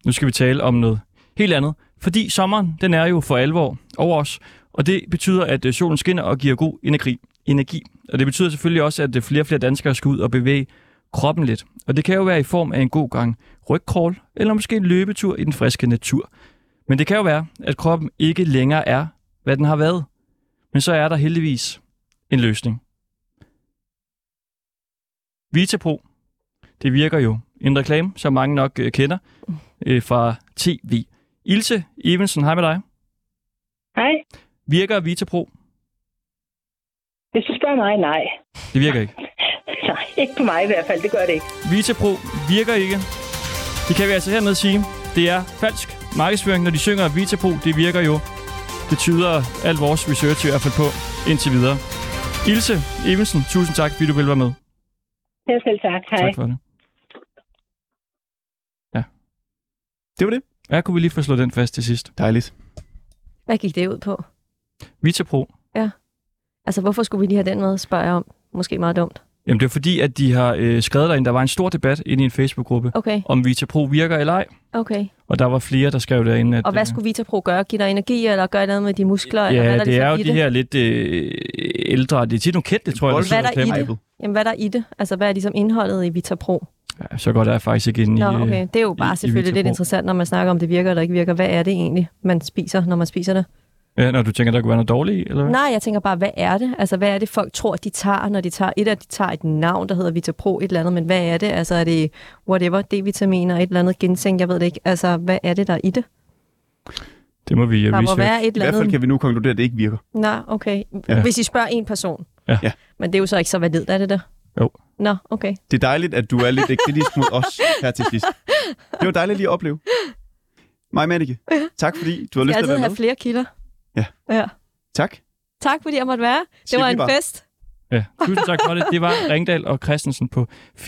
Nu skal vi tale om noget helt andet. Fordi sommeren, den er jo for alvor over os, og det betyder, at øh, solen skinner og giver god energi. energi. Og det betyder selvfølgelig også, at øh, flere og flere danskere skal ud og bevæge kroppen lidt. Og det kan jo være i form af en god gang rygcrawl, eller måske en løbetur i den friske natur. Men det kan jo være, at kroppen ikke længere er, hvad den har været. Men så er der heldigvis en løsning. Vitapro, det virker jo. En reklame, som mange nok øh, kender øh, fra TV. Ilse Evensen, hej med dig. Hej. Virker Vitapro? Hvis du spørger mig, nej. Det virker ikke. [laughs] Nej, ikke på mig i hvert fald. Det gør det ikke. Vitapro virker ikke. Det kan vi altså hermed sige. Det er falsk markedsføring, når de synger at Vitapro. Det virker jo. Det tyder al vores research i hvert fald på indtil videre. Ilse Evensen, tusind tak, fordi du vil være med. Ja, selv tak. Hej. Tak for det. Det var det. Ja, kunne vi lige få slået den fast til sidst. Dejligt. Hvad gik det ud på? Vitapro. Altså, hvorfor skulle vi lige have den med, spørger jeg om. Måske meget dumt. Jamen, det er fordi, at de har øh, skrevet derinde, der var en stor debat inde i en Facebook-gruppe, Okay, om Vitapro virker eller ej. okay. Og der var flere, der skrev derinde, at... Og hvad øh, skulle Vitapro gøre? Give dig energi, eller gøre noget med de muskler? eller hvad Ja, der det ligesom er jo i de her lidt øh, ældre, det er tit nogle kendte, tror jeg. Hvad er der og i det? Jamen, hvad er der i det? Altså, hvad er ligesom indholdet i Vitapro? Ja, så godt er jeg faktisk ikke inde Nå, i... øh, okay. Det er jo i- bare i selvfølgelig lidt Vitapro. interessant, når man snakker om, det virker eller ikke virker. Hvad er det egentlig, man spiser, når man spiser det? Ja, når du tænker, der kunne være noget dårligt i, eller hvad? Nej, jeg tænker bare, hvad er det? Altså, hvad er det, folk tror, de tager, når de tager... Et af de tager et navn, der hedder Vitapro, et eller andet, men hvad er det? Altså, er det whatever, D-vitaminer, et eller andet ginseng, jeg ved det ikke. Altså, hvad er det, der er i det? Det må vi uh, Der må research. være et I hvert fald kan vi nu konkludere, at det ikke virker. Nå, okay. Ja. Hvis I spørger en person. Ja. Ja. Men det er jo så ikke så validt, er det det? Jo. Nå, okay. Det er dejligt, at du er lidt kritisk mod os her til sidst. Det var dejligt lige at opleve. Maj Manneke, tak fordi du har Jeg lyst til at altid være have med. flere kilder. Ja. ja. Tak. Tak, fordi jeg måtte være. Det Sig var en bare. fest. Ja, tusind tak for det. Det var Ringdal og Christensen på 24-7.